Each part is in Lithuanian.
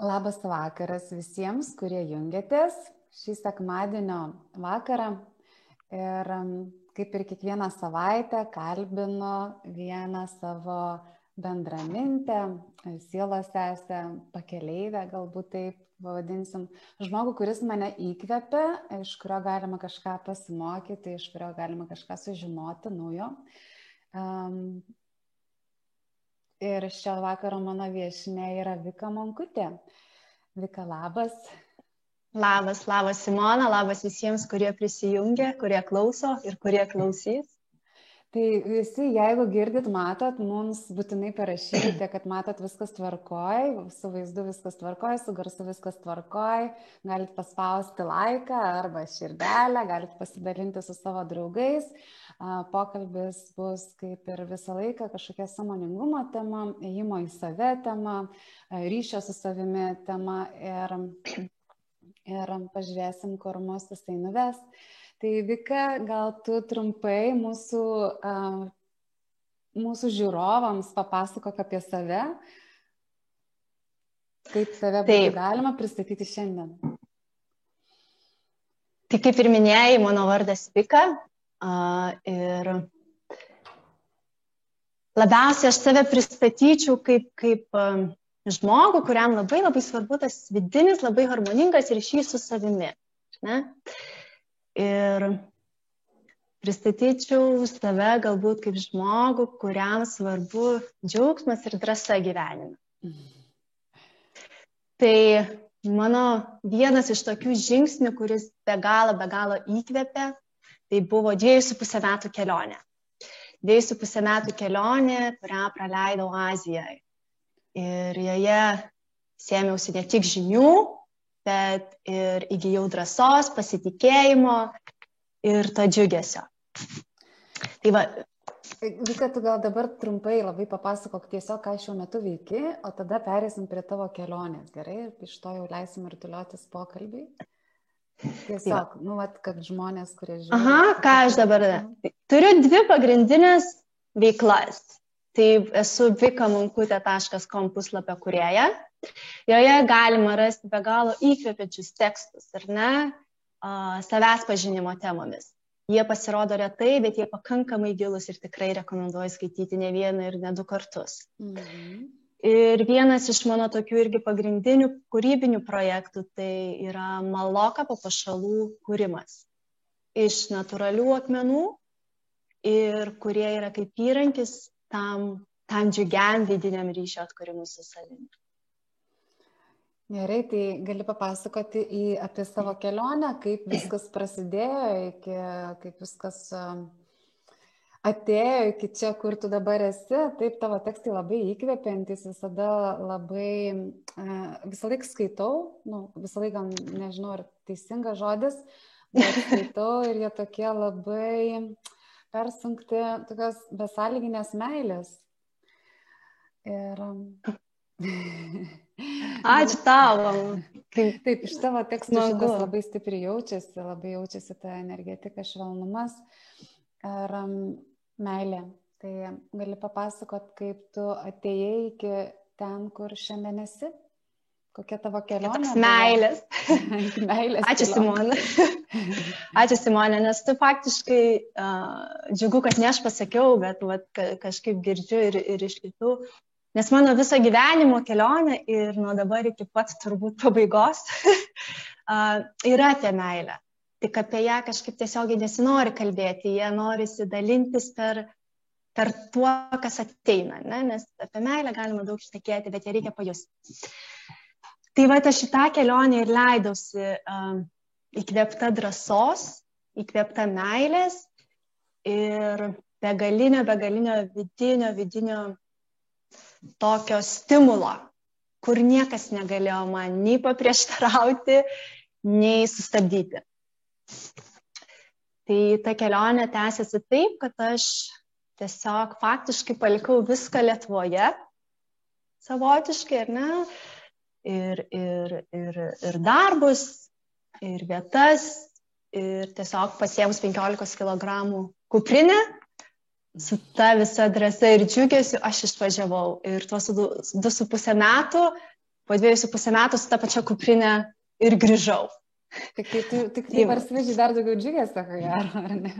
Labas vakaras visiems, kurie jungiatės šį sekmadienio vakarą. Ir kaip ir kiekvieną savaitę kalbinu vieną savo bendramintę, sielos sesę, pakeleivę, galbūt taip pavadinsim, žmogų, kuris mane įkvepia, iš kurio galima kažką pasimokyti, iš kurio galima kažką sužinoti naujo. Um, Ir šio vakaro mano viešinė yra Vika Monkutė. Vika, labas. Labas, labas Simona, labas visiems, kurie prisijungia, kurie klauso ir kurie klausys. Tai visi, jeigu girdit, matot, mums būtinai parašykite, kad matot viskas tvarkoj, su vaizdu viskas tvarkoj, su garsu viskas tvarkoj, galite paspausti laiką arba širdelę, galite pasidalinti su savo draugais. Pokalbis bus kaip ir visą laiką kažkokia samoningumo tema, įimo į save tema, ryšio su savimi tema ir, ir pažiūrėsim, kur mus jisai nuves. Tai Vika, gal tu trumpai mūsų, uh, mūsų žiūrovams papasakok apie save, kaip save būtų galima pristatyti šiandien. Tai kaip ir minėjai, mano vardas Vika uh, ir labiausiai aš save pristatyčiau kaip, kaip um, žmogų, kuriam labai labai svarbu tas vidinis, labai harmoningas ryšys su savimi. Ne? Uh, ir pristatyčiau save galbūt kaip žmogų, kuriam svarbu džiaugsmas ir drąsa gyvenime. Tai mano vienas iš tokių žingsnių, kuris be galo, be galo įkvėpė, tai buvo dviejų su pusę metų kelionė. Dviejų su pusę metų kelionė, kurią praleidau Azijoje. Ir joje sėmiausi ne tik žinių, bet ir įgyjau drąsos, pasitikėjimo ir to džiugesio. Tai va. Vika, tu gal dabar trumpai labai papasakok tiesiog, ką šiuo metu veiki, o tada perėsim prie tavo kelionės, gerai? Ir iš to jau leisim ir tuliuotis pokalbį. Tiesiog, ja. nu, vat, kad žmonės, kurie žino. Aha, ką aš dabar. Turiu dvi pagrindinės veiklas. Tai esu vikamunkutė.com puslapio kurieja. Joje galima rasti be galo įkvepiančius tekstus, ar ne, savęs pažinimo temomis. Jie pasirodo retai, bet jie pakankamai gilus ir tikrai rekomenduoju skaityti ne vieną ir ne du kartus. Mhm. Ir vienas iš mano tokių irgi pagrindinių kūrybinių projektų tai yra maloka papašalų kūrimas. Iš natūralių akmenų ir kurie yra kaip įrankis tam, tam džiugiam vidiniam ryšio atkūrimui su savimi. Gerai, tai gali papasakoti į, apie savo kelionę, kaip viskas prasidėjo, iki, kaip viskas atėjo iki čia, kur tu dabar esi. Taip, tavo tekstai labai įkvepiantis, visada labai, visą laiką skaitau, nu, visą laiką nežinau, ar teisingas žodis, bet skaitau ir jie tokie labai persunkti tokios besąlyginės meilės. Ir Ačiū tau. Taip, taip iš tavo tekstų šitas labai stipriai jaučiasi, labai jaučiasi ta energetika, švelnumas ir um, meilė. Tai gali papasakot, kaip tu atėjai iki ten, kur šiandien esi? Kokia tavo kelionė? Meilės. Meilės. Ačiū Simonė. Ačiū Simonė, nes tu faktiškai uh, džiugu, kad ne aš pasakiau, bet vat, kažkaip girdžiu ir, ir iš kitų Nes mano viso gyvenimo kelionė ir nuo dabar iki pat turbūt pabaigos yra apie meilę. Tik apie ją kažkaip tiesiogiai nesinori kalbėti, jie norisi dalintis per, per tuo, kas ateina, ne? nes apie meilę galima daug išnekėti, bet ją reikia pajusti. Tai va, aš šitą kelionę ir leidausi um, įkvėpta drąsos, įkvėpta meilės ir begalinio, begalinio vidinio, vidinio tokio stimulo, kur niekas negalėjo man nei paprieštarauti, nei sustabdyti. Tai ta kelionė tęsiasi taip, kad aš tiesiog faktiškai palikau viską Lietuvoje, savotiškai, ar ne? Ir, ir, ir, ir darbus, ir vietas, ir tiesiog pasiemus 15 kg kuprinę su ta visa drąsa ir džiugesiu aš išvažiavau. Ir tuos du, du su pusę metų, po dviejų su pusę metų su ta pačia kuprinė ir grįžau. Tik tai tu tik tai parsiveži dar daugiau džiugesio, ko gero, ar ne?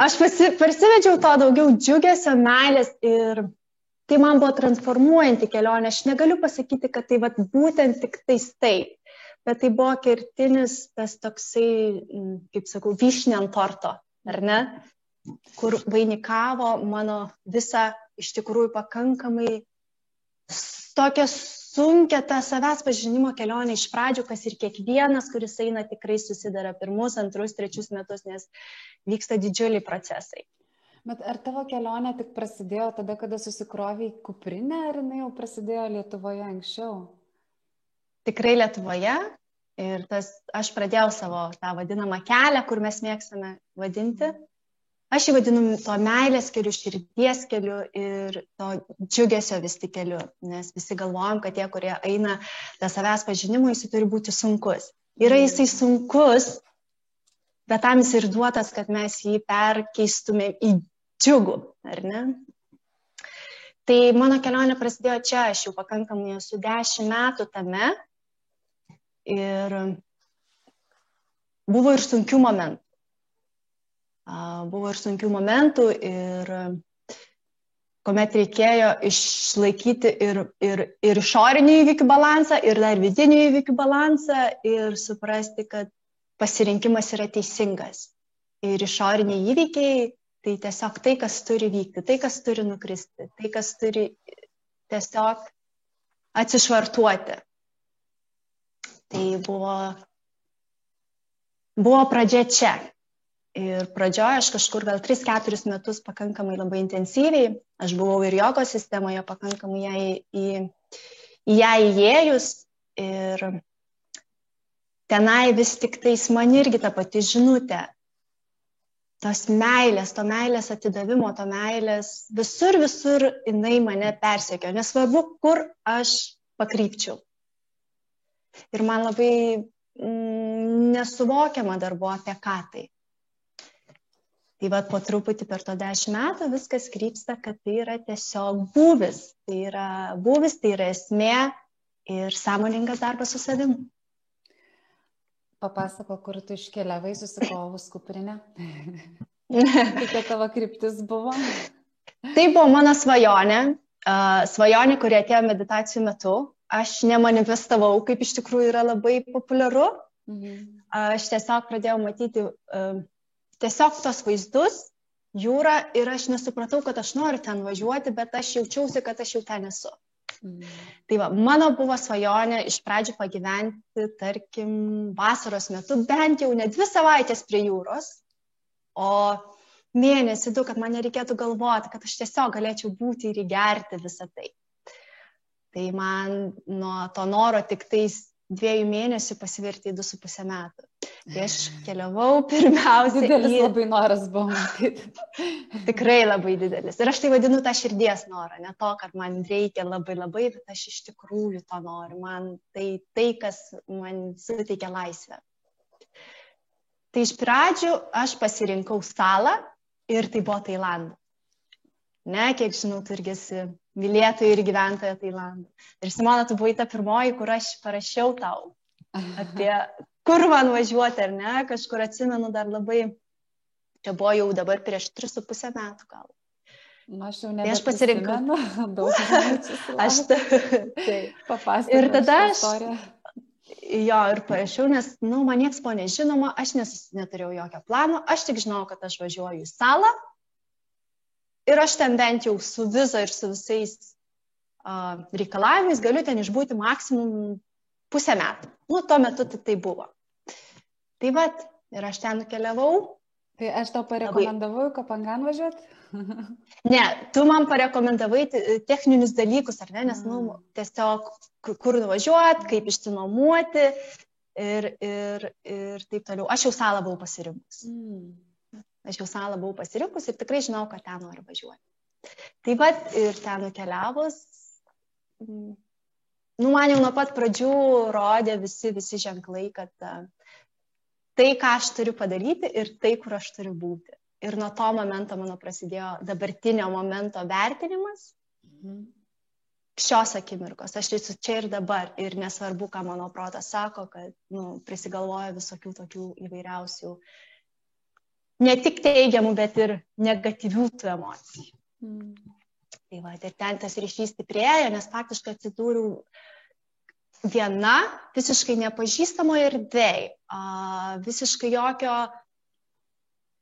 Aš pasi, parsivedžiau to daugiau džiugesio, meilės ir tai man buvo transformuojanti kelionė. Aš negaliu pasakyti, kad tai vat, būtent tik tais taip, bet tai buvo kertinis tas toksai, kaip sakau, vyšnė ant torto, ar ne? Kur vainikavo mano visą iš tikrųjų pakankamai tokią sunkia ta savęs pažinimo kelionė iš pradžių, kas ir kiekvienas, kuris eina, tikrai susidara pirmus, antrus, trečius metus, nes vyksta didžiuliai procesai. Bet ar tavo kelionė tik prasidėjo tada, kada susikroviai kuprinę, ar jinai jau prasidėjo Lietuvoje anksčiau? Tikrai Lietuvoje. Ir tas, aš pradėjau savo tą vadinamą kelią, kur mes mėgstame vadinti, Aš jį vadinu to meilės keliu, širdies keliu ir to džiugesio vis tik keliu, nes visi galvojam, kad tie, kurie eina tą savęs pažinimui, jis turi būti sunkus. Yra jisai sunkus, bet tam jis ir duotas, kad mes jį perkeistumėm į džiugų, ar ne? Tai mano kelionė prasidėjo čia, aš jau pakankamai esu dešimt metų tame ir buvo ir sunkių momentų buvo ir sunkių momentų ir kuomet reikėjo išlaikyti ir, ir, ir išorinių įvykių balansą, ir dar vidinių įvykių balansą ir suprasti, kad pasirinkimas yra teisingas. Ir išoriniai įvykiai tai tiesiog tai, kas turi vykti, tai, kas turi nukristi, tai, kas turi tiesiog atsišvartuoti. Tai buvo, buvo pradžia čia. Ir pradžioje aš kažkur gal 3-4 metus pakankamai labai intensyviai, aš buvau ir jogos sistemoje pakankamai ją į, į ją įėjus ir tenai vis tik tais man irgi ta pati žinutė. Tos meilės, to meilės atidavimo, to meilės, visur, visur jinai mane persekio, nesvarbu, kur aš pakrypčiau. Ir man labai mm, nesuvokiama dar buvo apie ką tai. Tai vad po truputį per to dešimt metų viskas krypsta, kad tai yra tiesiog būvis. Tai yra būvis, tai yra esmė ir sąmoningas darbas su savimi. Papasako, kur tu iškeliavai susikovus kuprinę. Kokia tavo kryptis buvo? Tai buvo mano svajonė. Svajonė, kuri atėjo meditacijų metu. Aš nemanifestavau, kaip iš tikrųjų yra labai populiaru. Mhm. Aš tiesiog pradėjau matyti uh, tiesiog tos vaizdus, jūra ir aš nesupratau, kad aš noriu ten važiuoti, bet aš jaučiausi, kad aš jau ten esu. Mm. Tai va, mano buvo svajonė iš pradžių pagyventi, tarkim, vasaros metu bent jau ne dvi savaitės prie jūros, o mėnesį du, kad man nereikėtų galvoti, kad aš tiesiog galėčiau būti ir įgerti visą tai. Tai man nuo to noro tik tais dviejų mėnesių pasiverti į du su pusę metų. Tai aš keliavau pirmiausia. Didelis į... labai noras buvo matyti. Tikrai labai didelis. Ir aš tai vadinu tą širdies norą, ne to, kad man reikia labai labai, bet aš iš tikrųjų to noriu. Man tai tai, kas man suteikia laisvę. Tai iš pradžių aš pasirinkau salą ir tai buvo Tailandas. Ne, kiek žinau, tu irgi esi mylėtoja ir gyventoja Tailando. Ir Simona, tu buvai ta pirmoji, kur aš parašiau tau apie kur man važiuoti, ar ne, kažkur atsimenu dar labai, čia buvo jau dabar prieš 3,5 metų gal. Na, aš jau ne. Tai aš pasirinkau. Daug aš tai. Papasakosiu. Ir tada aš. Jo, ir parašiau, nes, na, nu, man nieks buvo nežinoma, aš nes, neturėjau jokio plano, aš tik žinau, kad aš važiuoju į salą ir aš ten bent jau su viza ir su visais uh, reikalavimais galiu ten išbūti maksimum pusę metų. Nu, tuo metu tai, tai buvo. Tai vad, ir aš ten nukeliavau. Tai aš tau parekomendavau, Labai... Kapangan važiuoti? ne, tu man parekomendavai techninius dalykus, ar ne, nes, nu, mm. tiesiog kur nuvažiuoti, kaip išsinuomuoti ir, ir, ir taip toliau. Aš jau salą buvau pasirinkus. Mm. Aš jau salą buvau pasirinkus ir tikrai žinau, kad ten noriu važiuoti. Taip pat ir ten nukeliavus, nu, man jau nuo pat pradžių rodė visi, visi ženklai, kad uh, tai, ką aš turiu padaryti ir tai, kur aš turiu būti. ir nuo to momento mano prasidėjo dabartinio momento vertinimas. Mhm. Šios akimirkos, aš esu čia ir dabar ir nesvarbu, ką mano protas sako, kad nu, prisigalvoja visokių tokių įvairiausių, ne tik teigiamų, bet ir negatyvių tų emocijų. Mm. Tai va, ir ten tas ryšys stiprėja, nes faktiškai atsidūriau viena visiškai nepažįstamoje erdvėje, visiškai jokio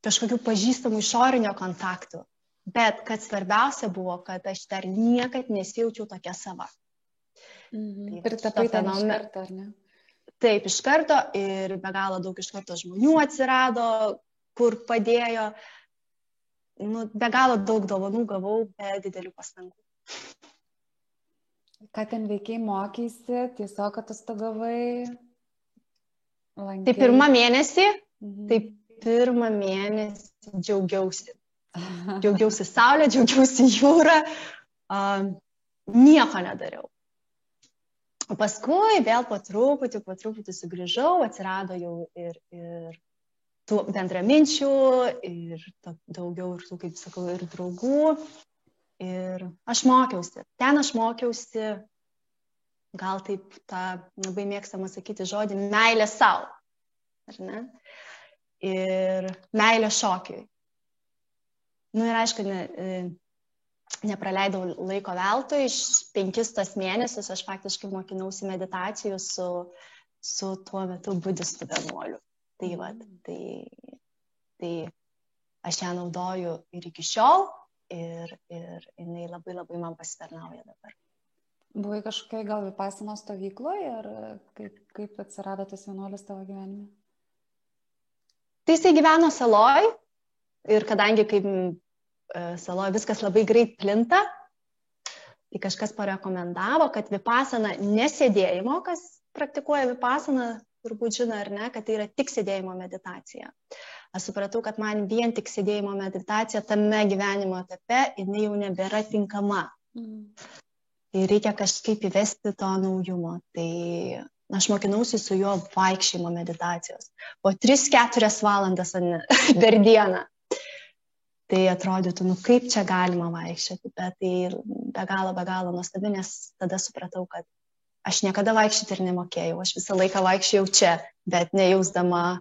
kažkokių pažįstamų išorinio kontaktų. Bet kad svarbiausia buvo, kad aš dar niekad nesijaučiau tokia sava. Mhm. Ir tapai ten iš karto, ar ne? Taip, iš karto ir be galo daug iš karto žmonių atsirado, kur padėjo. Nu, be galo daug dovanų gavau be didelių pastangų. Ką ten veikiai mokysi, tiesiog atostogavai? Lankiai. Tai pirmą mėnesį, mhm. tai pirmą mėnesį džiaugiausi. Džiaugiausi saulė, džiaugiausi jūra, uh, nieko nedariau. O paskui vėl po truputį, po truputį sugrįžau, atsirado jau ir, ir tų bendraminčių, ir daugiau ir tų, kaip sakau, ir draugų. Ir aš mokiausi. Ten aš mokiausi, gal taip tą labai mėgstamą sakyti žodį, meilė savo. Ar ne? ir meilė šokiui. Na nu, ir aišku, ne, e, nepraleidau laiko veltui, iš penkis tas mėnesius aš faktiškai mokinausi meditacijų su, su tuo metu budistų vienuoliu. Tai, va, tai, tai aš ją naudoju ir iki šiol ir, ir jinai labai labai man pasitarnauja dabar. Buvai kažkokiai gal vipasino stovykloje ar kaip, kaip atsirado tas vienuolis tavo gyvenime? Tai jisai gyveno saloj ir kadangi kaip e, saloj viskas labai greit plinta, tai kažkas parekomendavo, kad vipasana nesėdėjimo, kas praktikuoja vipasana, turbūt žino ar ne, kad tai yra tik sėdėjimo meditacija. Aš supratau, kad man vien tik sėdėjimo meditacija tame gyvenimo etape, jinai jau nebėra tinkama. Mm. Tai reikia kažkaip įvesti to naujumo. Tai aš mokinausi su juo vaikščiojimo meditacijos. Po 3-4 valandas per dieną. Tai atrodytų, nu kaip čia galima vaikščioti, bet tai be galo, be galo nuostabi, nes tada supratau, kad aš niekada vaikščioti ir nemokėjau, aš visą laiką vaikščiojau čia, bet nejausdama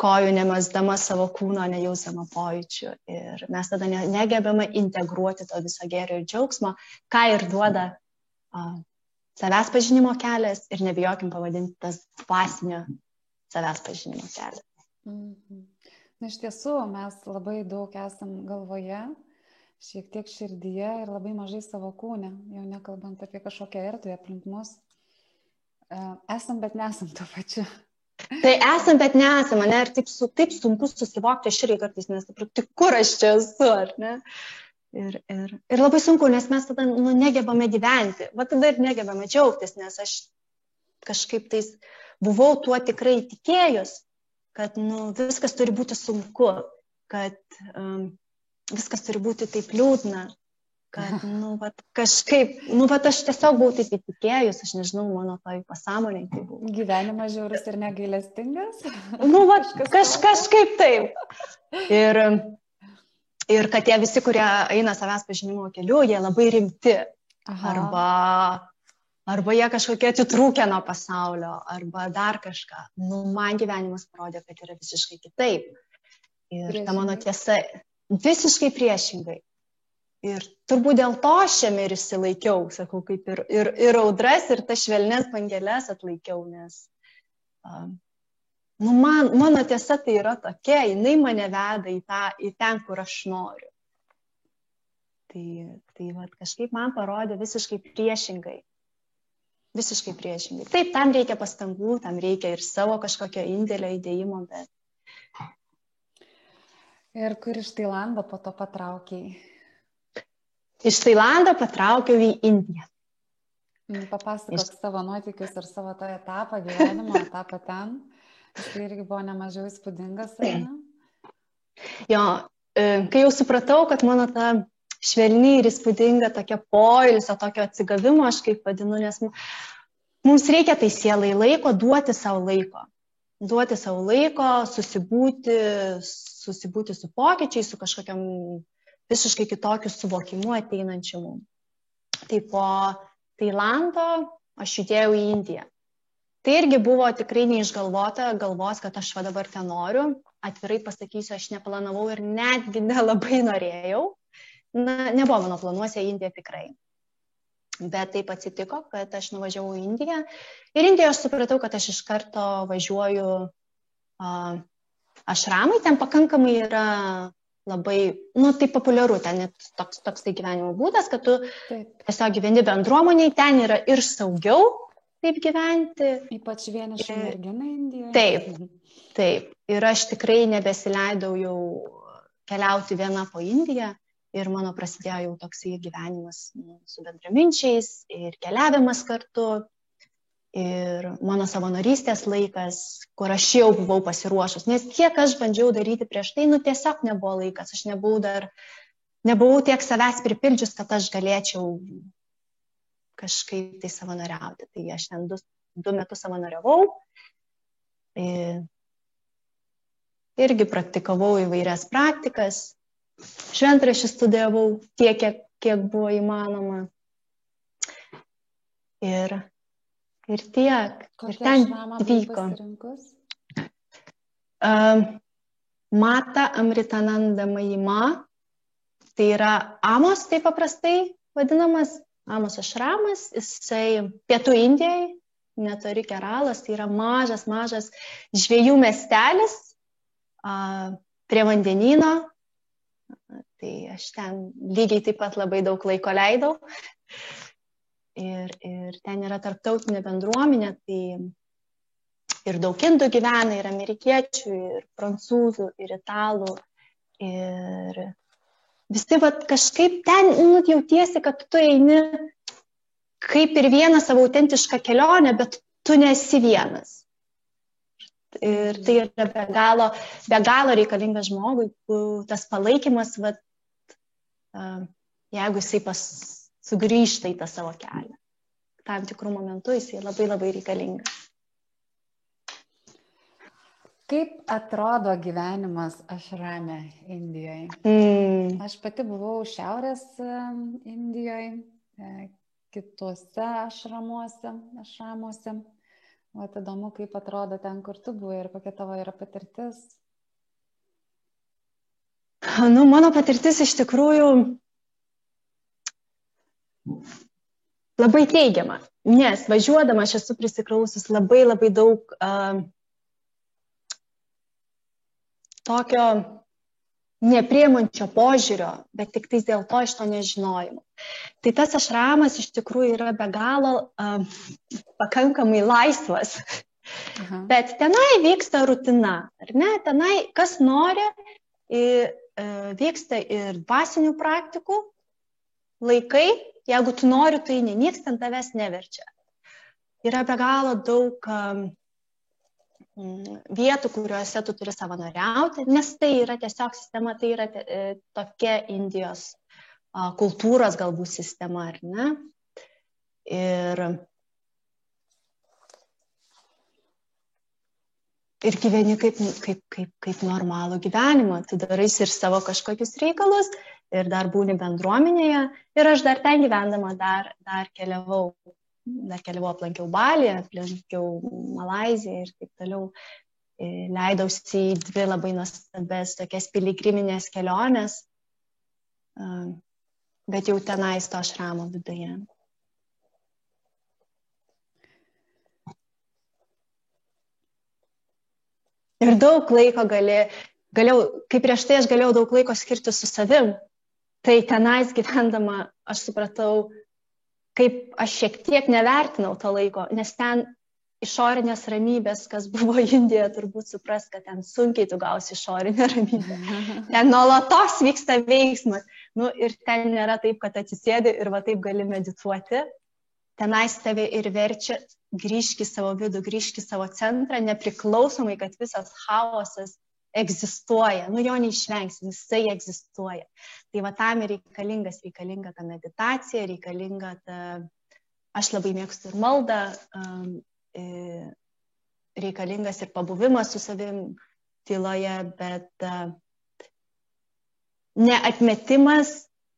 kojų, nemesdama savo kūno, nejausdama pojūčių. Ir mes tada negebame integruoti to viso gėrio ir džiaugsmo, ką ir duoda uh, savęs pažinimo kelias ir nebijokim pavadinti tas dvasinio savęs pažinimo kelias. Mhm. Na, iš tiesų, mes labai daug esam galvoje, šiek tiek širdyje ir labai mažai savo kūne, jau nekalbant apie kažkokią erdvę aplink mus. E, esam, bet nesam tuo pačiu. Tai esam, bet nesam, ne, ir taip, su, taip sunku susivokti, aš irgi kartais nesuprantu, tai kur aš čia esu, ar ne? Ir, ir, ir labai sunku, nes mes tada nu, negebame gyventi. Va tada ir negebame džiaugtis, nes aš kažkaip tais buvau tuo tikrai tikėjus, kad nu, viskas turi būti sunku, kad um, viskas turi būti taip liūdna, kad nu, vat, kažkaip, nu, vat, aš tiesiog buvau taip įtikėjus, aš nežinau, mano toj pasąmonėje tai buvo. Gyvenimas žiaurus ir negailestingas? Nu, vat, kaž, kažkaip taip. Ir ir kad tie visi, kurie eina savęs pažinimo keliu, jie labai rimti. Aha. Arba, arba jie kažkokie atitrūkę nuo pasaulio, arba dar kažką. Nu, man gyvenimas parodė, kad yra visiškai kitaip. Ir priešingai. ta mano tiesa visiškai priešingai. Ir turbūt dėl to šiame ir įsilaikiau, sakau, kaip ir, ir, ir audras, ir tas švelnes bangelės atlaikiau, nes um, nu man, mano tiesa tai yra tokia, jinai mane veda į, tą, į ten, kur aš noriu. Tai, tai vat, kažkaip man parodė visiškai priešingai. Visiškai priešingai. Taip, tam reikia pastangų, tam reikia ir savo kažkokio indėlio įdėjimo, bet. Ir kur iš Tailando po to patraukiai? Iš Tailando patraukiau į Indiją. Mm, papasakok iš... savo nuotykius ir savo tą etapą, gyvenimo etapą ten. Tai irgi buvo nemažiau įspūdingas, ne? Jo, e, kai jau supratau, kad mano ta švelni ir įspūdinga tokia poilsio, tokio atsigavimo, aš kaip vadinu, nes mums reikia tai sielai laiko, duoti savo laiko. duoti savo laiko, susibūti, susibūti su pokyčiais, su kažkokiam visiškai kitokiu suvokimu ateinančiu mums. Tai po Tailando aš judėjau į Indiją. Tai irgi buvo tikrai neišgalvota galvos, kad aš va dabar ten noriu. Atvirai pasakysiu, aš neplanavau ir netgi nelabai norėjau. Na, nebuvo mano planuose Indija tikrai. Bet taip atsitiko, kad aš nuvažiavau į Indiją. Ir Indijoje aš supratau, kad aš iš karto važiuoju uh, ašramai, ten pakankamai yra labai, nu, tai populiaru, ten toks, toks tai gyvenimo būdas, kad tu taip. tiesiog gyveni bendruomeniai, ten yra ir saugiau taip gyventi. Ypač vieniša mergina Indijoje. Taip, taip. Ir aš tikrai nebesileidau jau keliauti viena po Indiją ir mano prasidėjo jau toksai gyvenimas nu, su bendraminčiais ir keliavimas kartu. Ir mano savanorystės laikas, kur aš jau buvau pasiruošus, nes kiek aš bandžiau daryti prieš tai, nu tiesiog nebuvo laikas, aš nebuvau dar, nebuvau tiek savęs pripildžius, kad aš galėčiau kažkaip tai savanoriauti. Tai aš ten du, du metus savanoriavau. Ir irgi praktikavau įvairias praktikas, šventrašį studijavau tiek, kiek, kiek buvo įmanoma. Ir, ir tiek. Kokia ir ten vyko. Uh, Mata Amritananda Maima, tai yra Amos, taip paprastai vadinamas, Amos ašramas, jisai pietų Indijai, netoli Keralas, tai yra mažas, mažas žviejų miestelis uh, prie vandenino, Tai aš ten lygiai taip pat labai daug laiko leidau. Ir, ir ten yra tarptautinė bendruomenė, tai ir daug indų gyvena, ir amerikiečių, ir prancūzų, ir italų. Ir visi vat, kažkaip ten nu, jautiesi, kad tu eini kaip ir vieną savo autentišką kelionę, bet tu nesi vienas. Ir tai yra be galo, be galo reikalingas žmogui, tas palaikymas, vat, jeigu jisai pas, sugrįžta į tą savo kelią. Tam tikrų momentų jisai labai labai reikalingas. Kaip atrodo gyvenimas ašrame Indijoje? Mm. Aš pati buvau Šiaurės Indijoje, kitose ašramuose, ašramuose. O įdomu, kaip atrodo ten, kur tu buvai ir kokia tavo yra patirtis. Nu, mano patirtis iš tikrųjų labai teigiama, nes važiuodama aš esu prisikrausus labai labai daug uh, tokio nepriemančio požiūrio, bet tik tais dėl to iš to nežinojimo. Tai tas ašramas iš tikrųjų yra be galo um, pakankamai laisvas. Aha. Bet tenai vyksta rutina, ar ne? Tenai kas nori, į, e, vyksta ir dvasinių praktikų laikai, jeigu tu nori, tai niekas ten tavęs neverčia. Yra be galo daug um, vietų, kuriuose tu turi savanoriauti, nes tai yra tiesiog sistema, tai yra e, tokia Indijos kultūros galbūt sistema, ar ne? Ir, ir gyveni kaip, kaip, kaip, kaip normalų gyvenimą, tu darai ir savo kažkokius reikalus, ir dar būni bendruomenėje, ir aš dar ten gyvendama dar, dar keliavau dar keliavau aplankiau Balį, aplankiau Malaziją ir taip toliau. E, leidausi į dvi labai nuostabes tokias piligriminės keliones, bet jau tenais to šramo viduje. Ir daug laiko gali, galėjau, kaip prieš tai aš galėjau daug laiko skirti su savim. Tai tenais gyvendama aš supratau, kaip aš šiek tiek nevertinau to laiko, nes ten išorinės ramybės, kas buvo Indijoje, turbūt supras, kad ten sunkiai tu gausi išorinę ramybę. Ten nuolatos vyksta veiksmas. Nu, ir ten nėra taip, kad atsisėdi ir va taip gali medituoti. Tenais tave ir verčia grįžti į savo vidų, grįžti į savo centrą, nepriklausomai, kad visas chaosas egzistuoja, nu jo neišvengsim, jisai egzistuoja. Tai va tam ir reikalingas, reikalinga ta meditacija, reikalinga ta, aš labai mėgstu ir maldą, um, e, reikalingas ir pabuvimas su savim tyloje, bet neatmetimas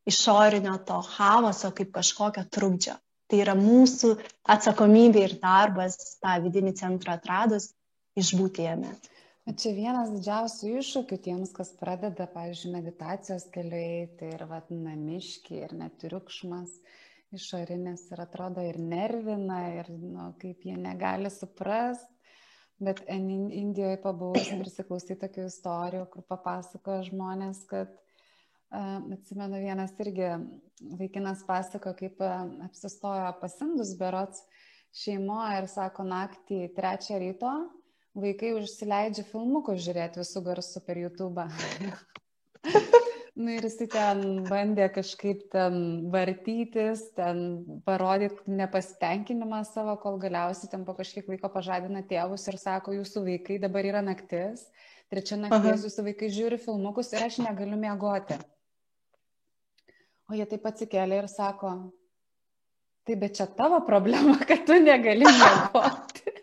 išorinio to chaoso kaip kažkokio trukdžio. Tai yra mūsų atsakomybė ir darbas tą vidinį centrą atradus išbūti jame. Čia vienas didžiausių iššūkių tiems, kas pradeda, pavyzdžiui, meditacijos keliai, tai ir vat namiški, ir netriukšmas išorinis, ir atrodo ir nervina, ir nu, kaip jie negali suprasti. Bet Indijoje pabuvus prisiklausyti tokių istorijų, kur papasakoja žmonės, kad Atsimenu, vienas irgi vaikinas pasako, kaip apsistojo pasindus berots šeimoje ir sako, naktį trečią ryto vaikai užsileidžia filmukus žiūrėti visų garsų per YouTube. nu ir jisai ten bandė kažkaip ten vartytis, ten parodyti nepasitenkinimą savo, kol galiausiai ten po kažkiek laiko pažadina tėvus ir sako, jūsų vaikai dabar yra naktis, trečia naktis jūsų vaikai žiūri filmukus ir aš negaliu miegoti. O jie taip atsikėlė ir sako, tai bet čia tavo problema, kad tu negali miegoti.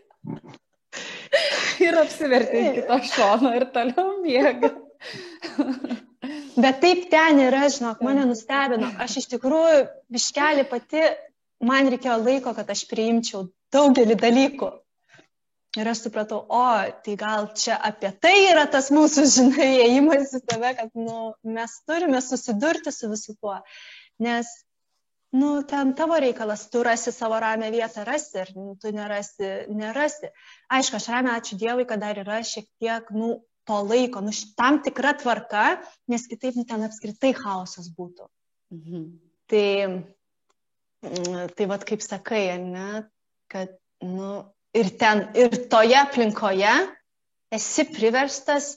Ir apsivertė į kitą šoną ir toliau miega. bet taip ten yra, žinok, mane nustebino. Aš iš tikrųjų biškelį pati, man reikėjo laiko, kad aš priimčiau daugelį dalykų. Ir aš supratau, o, tai gal čia apie tai yra tas mūsų, žinai, įėjimas į save, kad nu, mes turime susidurti su visu tuo. Nes, nu, ten tavo reikalas, tu rasi savo ramę vietą, rasi ir tu nerasi, nerasi. Aišku, aš ramę ačiū Dievui, kad dar yra šiek tiek, nu, to laiko, nu, tam tikra tvarka, nes kitaip nu, ten apskritai chaosas būtų. Mhm. Tai, mm, tai vad kaip sakai, ne, kad, nu, ir ten, ir toje aplinkoje esi priverstas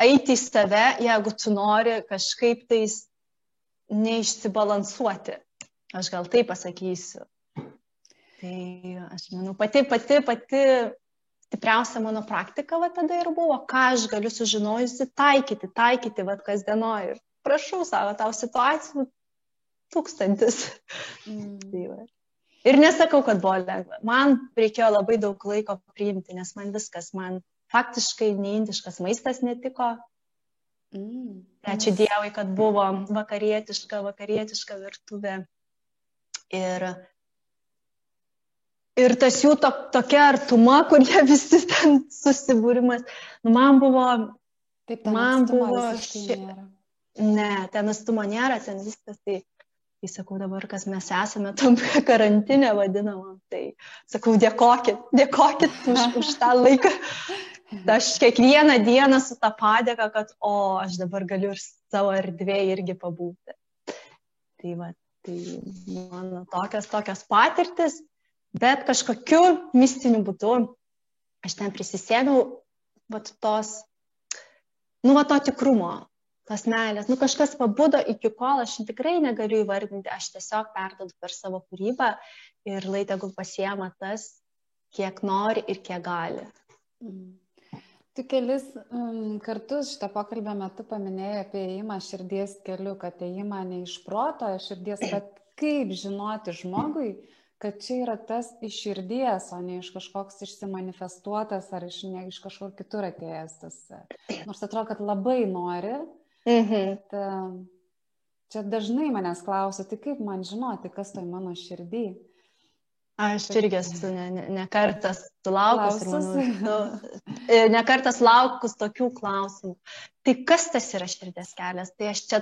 eiti į save, jeigu tu nori kažkaip tais neišsibalansuoti. Aš gal tai pasakysiu. Tai aš manau, pati, pati, pati stipriausia mano praktika va tada ir buvo, ką aš galiu sužinojusi taikyti, taikyti va kasdienoje. Ir prašau savo, tau situacijų tūkstantis. Mm. tai va. Ir nesakau, kad buvo lengva. Man reikėjo labai daug laiko priimti, nes man viskas, man faktiškai neindiškas maistas netiko. Mm. Ačiū Dievui, kad buvo vakarietiška, vakarietiška virtuvė. Ir, ir tas jų to, tokia artuma, kur jie visi ten susibūrimas, nu, man buvo... Taip, man buvo... Ši... Ne, ten astumo nėra, ten viskas tai kai sakau dabar, kas mes esame tam karantinė vadinamam, tai sakau, dėkokit, dėkokit už, už tą laiką. Aš kiekvieną dieną su tą padėką, kad, o, aš dabar galiu ir savo erdvėje irgi pabūti. Tai va, tai mano tokias, tokias patirtis, bet kažkokiu mistiniu būdu aš ten prisisėmiau, va, tos, nu, va, to tikrumo, tos meilės. Nu, kažkas pabudo iki kol aš tikrai negaliu įvardinti, aš tiesiog perdodu per savo kūrybą ir lai tegul pasiema tas, kiek nori ir kiek gali. Mm. Tu kelis um, kartus šitą pokalbio metu paminėjai apie įėjimą širdies keliu, kad įėjimą ne iš proto, širdies, bet kaip žinoti žmogui, kad čia yra tas iš širdies, o ne iš kažkoks išsimanifestuotas ar iš, ne, iš kažkur kitur atėjęs tas. Nors atrodo, kad labai nori, Mhm. Bet, čia dažnai manęs klausia, tai kaip man žinoti, kas toj mano širdį. Aš irgi esu ne, ne, ne ir manau, e, ne kartas laukus tokių klausimų. Tai kas tas yra širdės kelias? Tai aš čia,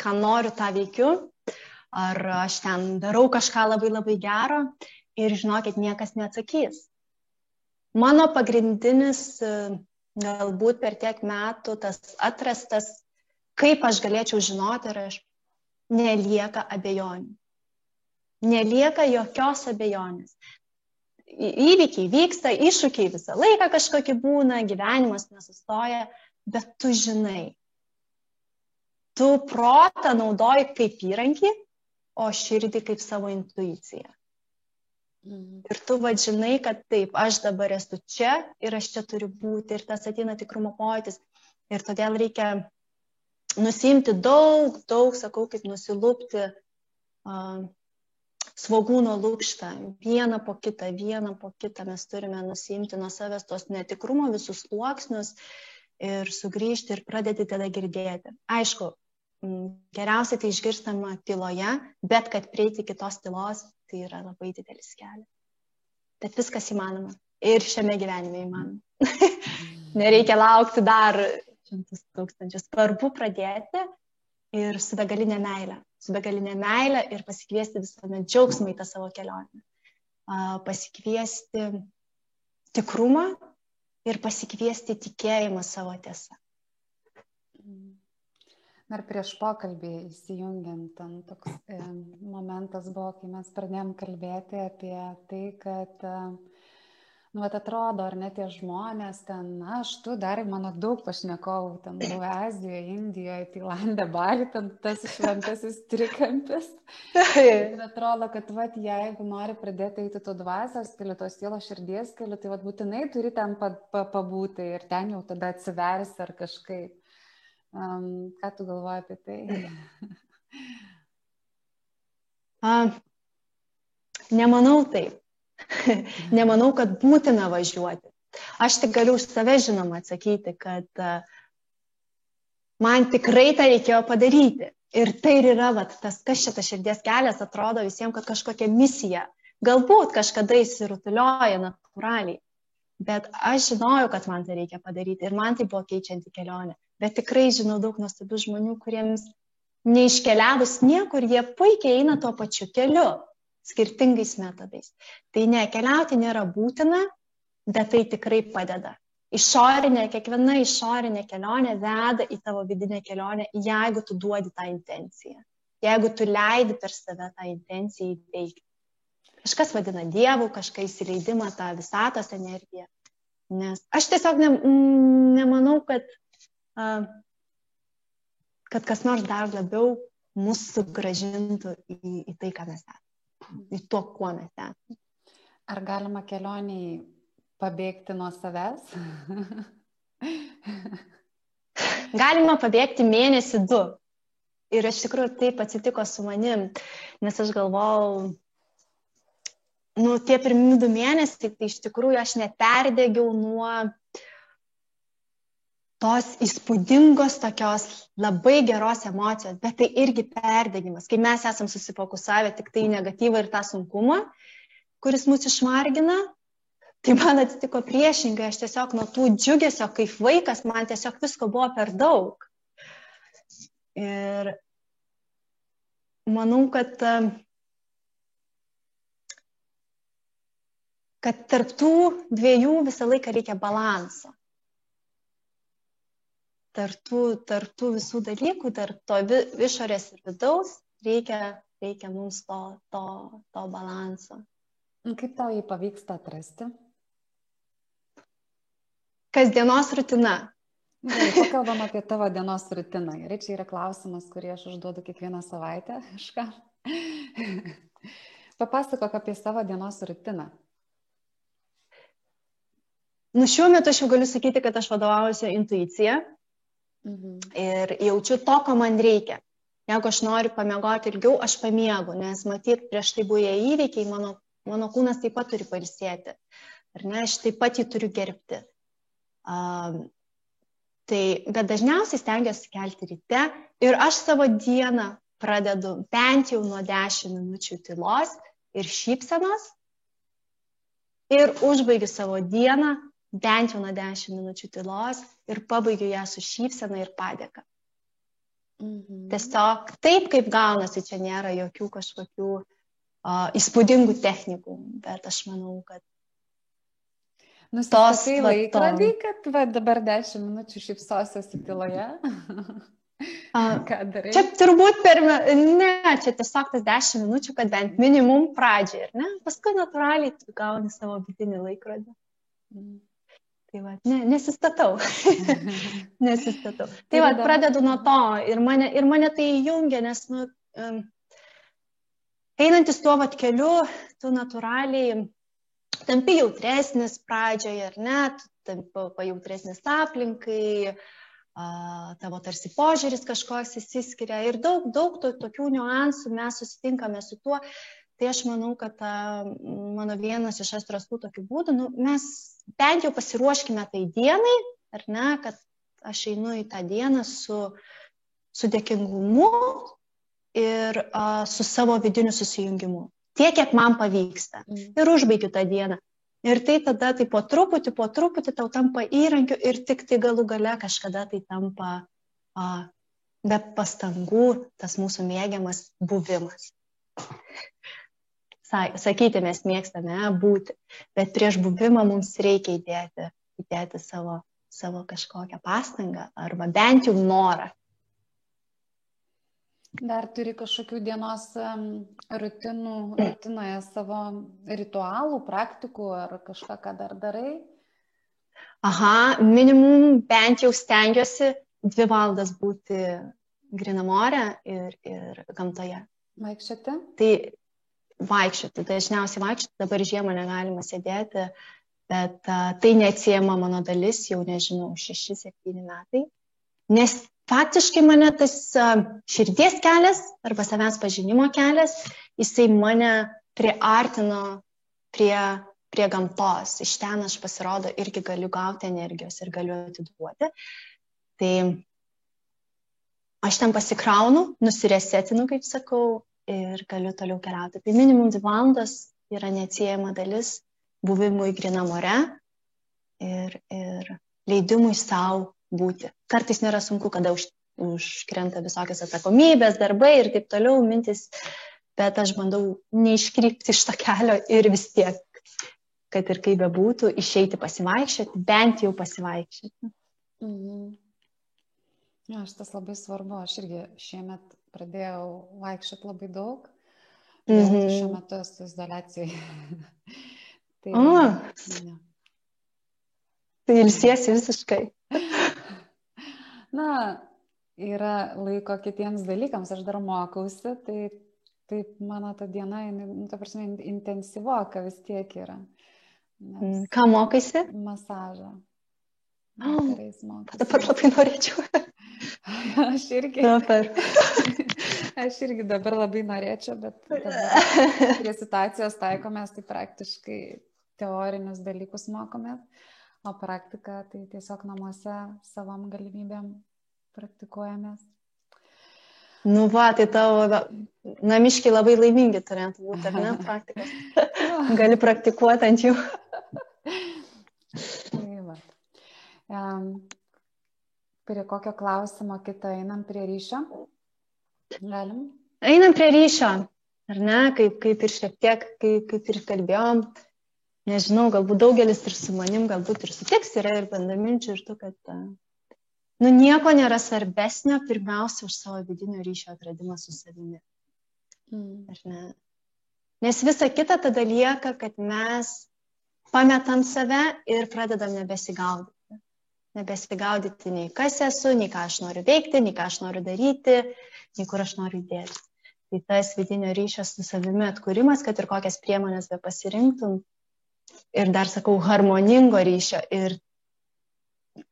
ką noriu, tą veikiu, ar aš ten darau kažką labai labai gero ir žinokit, niekas neatsakys. Mano pagrindinis, e, galbūt per tiek metų, tas atrastas kaip aš galėčiau žinoti, ar aš nelieka abejonių. Nelieka jokios abejonės. Įvykiai vyksta, iššūkiai visą laiką kažkokie būna, gyvenimas nesustoja, bet tu žinai. Tu protą naudoji kaip įrankį, o širdį kaip savo intuiciją. Mhm. Ir tu vadžinai, kad taip, aš dabar esu čia ir aš čia turiu būti ir tas ateina tikrumo pojūtis. Ir todėl reikia nusimti daug, daug, sakau, kaip nusilūpti uh, svogūno lūkštą, vieną po kitą, vieną po kitą mes turime nusimti nuo savęs tos netikrumo visus sluoksnius ir sugrįžti ir pradėti tada girdėti. Aišku, geriausiai tai išgirstama tyloje, bet kad prieiti kitos tylos, tai yra labai didelis kelias. Bet viskas įmanoma. Ir šiame gyvenime įmanoma. Nereikia laukti dar šimtus tūkstančių. Svarbu pradėti ir su begalinė meilė. Su begalinė meilė ir pasikviesti visuomet džiaugsmą į tą savo kelionę. Pasikviesti tikrumą ir pasikviesti tikėjimą savo tiesą. Ar prieš pokalbį įsijungiant, ten toks e, momentas buvo, kai mes pradėjom kalbėti apie tai, kad e, nu, vat atrodo, ar ne tie žmonės ten, na, aš tu dar mano daug pašnekovų, ten buvau Azijoje, Indijoje, Tailandė, Bali, ten tas šventasis trikampis. Ir atrodo, kad, vat, jeigu nori pradėti eiti to dvasios keliu, to sielo širdies keliu, tai vat, būtinai turi ten pa, pa, pabūti ir ten jau tada atsiversi ar kažkaip. Um, ką tu galvoji apie tai? A, nemanau taip. Nemanau, kad būtina važiuoti. Aš tik galiu už save žinoma atsakyti, kad man tikrai tą reikėjo padaryti. Ir tai ir yra, vat, tas, kas šitas širdies kelias atrodo visiems, kad kažkokia misija. Galbūt kažkada įsirutulioja natūraliai. Bet aš žinojau, kad man tai reikia padaryti ir man tai buvo keičianti kelionė. Bet tikrai žinau daug nuostabių žmonių, kuriems neiškeliavus niekur, jie puikiai eina tuo pačiu keliu skirtingais metodais. Tai ne, keliauti nėra būtina, bet tai tikrai padeda. Išorinė, kiekviena išorinė kelionė veda į tavo vidinę kelionę, jeigu tu duodi tą intenciją. Jeigu tu leidi per save tą intenciją įveikti. Kažkas vadina dievų, kažkas įsileidimą tą visatos energiją. Nes aš tiesiog ne, nemanau, kad, kad kas nors dar labiau mūsų gražintų į, į tai, ką mes esame į to, kuo mes esame. Ar galima kelioniai pabėgti nuo savęs? galima pabėgti mėnesį du. Ir iš tikrųjų taip atsitiko su manim, nes aš galvojau, nu, tie pirmie du mėnesiai, tai iš tikrųjų aš neperdegiau nuo tos įspūdingos tokios labai geros emocijos, bet tai irgi perdegimas, kai mes esam susifokusavę tik tai negatyvą ir tą sunkumą, kuris mus išmargina, tai man atsitiko priešingai, aš tiesiog nuo tų džiugesio, kaip vaikas, man tiesiog visko buvo per daug. Ir manau, kad, kad tarptų dviejų visą laiką reikia balanso tartų, tartų visų dalykų, tarp to vi, išorės ir vidaus, reikia, reikia mums to, to, to balanso. Kaip tau jį pavyksta atrasti? Kasdienos rutina. Gerai, pakalbam apie tavo dienos rutiną. Gerai, čia yra klausimas, kurį aš užduodu kiekvieną savaitę. Kažką. Papasakok apie savo dienos rutiną. Nu, šiuo metu aš jau galiu sakyti, kad aš vadovaujuosi intuicija. Mhm. Ir jaučiu to, ko man reikia. Jeigu aš noriu pamiegoti ilgiau, aš pamiegu, nes matyt, prieš tai buvę įvykiai, mano, mano kūnas taip pat turi palsėti. Ar ne, aš taip pat jį turiu gerbti. Um, tai, bet dažniausiai stengiuosi kelti ryte ir aš savo dieną pradedu bent jau nuo 10 minučių tylos ir šypsenos ir užbaigiu savo dieną bent jau nuo 10 minučių tylos ir pabaigiu ją su šypsena ir padėka. Mhm. Tiesiog taip, kaip gaunasi, čia nėra jokių kažkokių uh, įspūdingų technikų, bet aš manau, kad Nusistatai laikrodį, kad va, dabar 10 minučių šypsosiuosi tyloje. Ką darai? Čia turbūt per, ne, čia tiesiog tas 10 minučių, kad bent minimum pradžiai, ir ne? Paskui natūraliai tu gauni savo vidinį laikrodį. Tai va, ne, nesistatau. nesistatau. Tai va, pradedu nuo to ir mane, ir mane tai jungia, nes, nu, um, einantis tuo vat keliu, tu natūraliai tampi jautresnis pradžioje, ar ne, tu tampi pajautresnis aplinkai, a, tavo tarsi požiūris kažkoks įsiskiria ir daug, daug to, tokių niuansų mes susitinkame su tuo, tai aš manau, kad ta, mano vienas iš astrastų tokių būdų, nu, mes bent jau pasiruoškime tai dienai, ar ne, kad aš einu į tą dieną su, su dėkingumu ir a, su savo vidiniu susijungimu. Tiek, kiek man pavyksta. Mm. Ir užbaigiu tą dieną. Ir tai tada tai po truputį, po truputį tau tampa įrankiu ir tik tai galų gale kažkada tai tampa a, be pastangų tas mūsų mėgiamas buvimas. Sakyti mes mėgstame būti, bet prieš buvimą mums reikia įdėti, įdėti savo, savo kažkokią pastangą arba bent jau norą Dar turi kažkokių dienos rutinų, rutinoje savo ritualų, praktikų ar kažką, ką dar darai? Aha, minimum bent jau stengiuosi dvi valandas būti grinamorė ir, ir gamtoje. Vaikščioti? Tai vaikščioti, dažniausiai vaikščioti, dabar žiemą negalima sėdėti, bet a, tai neatsiema mano dalis jau nežinau, 6-7 metai. Nes faktiškai mane tas širdies kelias arba savęs pažinimo kelias, jisai mane priartino prie, prie gamtos. Iš ten aš pasirodo irgi galiu gauti energijos ir galiu atiduoti. Tai aš ten pasikraunu, nusiresetinu, kaip sakau, ir galiu toliau keliauti. Tai minimum dvi valandas yra neatsiejama dalis buvimui grinamore ir, ir leidimui savo būti. Kartais nėra sunku, kada už, užkrenta visokios atsakomybės, darbai ir taip toliau, mintis, bet aš bandau neiškrypti iš to kelio ir vis tiek, kad ir kaip bebūtų, išeiti pasivaikščioti, bent jau pasivaikščioti. Mhm. Ja, šitas labai svarbu, aš irgi šiemet pradėjau vaikščioti labai daug, bet mhm. šiuo metu esu izolacijai. tai, o, ne. tai ilsiesi visiškai. Na, yra laiko kitiems dalykams, aš dar mokausi, tai taip mano ta diena, nu, ta prasme, intensyvoka vis tiek yra. Nes mm, Ką mokaisi? Masažą. Dabar labai norėčiau. aš irgi. Dabar. Aš irgi dabar labai norėčiau, bet prie situacijos taikomės, tai praktiškai teorinius dalykus mokomės o praktika tai tiesiog namuose savam galimybėm praktikuojamės. Nu va, tai tavo namiškiai labai laimingi turėtų būti, ar ne, praktikas. Gali praktikuoti ant jų. tai va. Prie kokio klausimo kitą einam prie ryšio? Galim? Einam prie ryšio, ar ne, kaip, kaip ir šiek tiek, kaip, kaip ir kalbėjom, nežinau, galbūt daugelis ir su manim, galbūt ir sutiks, yra ir bendaminčių ir tu, kad, nu, nieko nėra svarbesnio pirmiausia už savo vidinio ryšio atradimą su savimi. Mm. Ar ne? Nes visa kita tada lieka, kad mes pametam save ir pradedam nebesigaudyti. Nebesigaudyti nei kas esu, nei ką aš noriu veikti, nei ką aš noriu daryti, nei kur aš noriu dėti. Tai tas vidinio ryšio su savimi atkūrimas, kad ir kokias priemonės be pasirinktum, ir dar sakau, harmoningo ryšio. Ir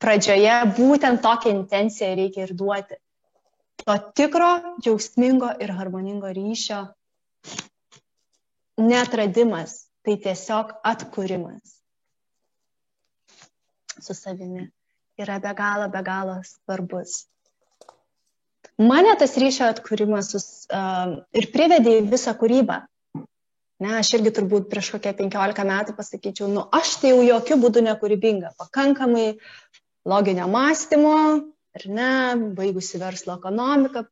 pradžioje būtent tokią intenciją reikia ir duoti. To tikro, džiaugsmingo ir harmoningo ryšio netradimas, tai tiesiog atkūrimas su savimi yra be galo, be galo svarbus. Mane tas ryšio atkūrimas uh, ir privedė į visą kūrybą. Ne, aš irgi turbūt prieš kokią 15 metų pasakyčiau, nu aš tai jau jokių būdų nekūrybinga, pakankamai loginio mąstymo, ar ne, baigusi verslo ekonomiką.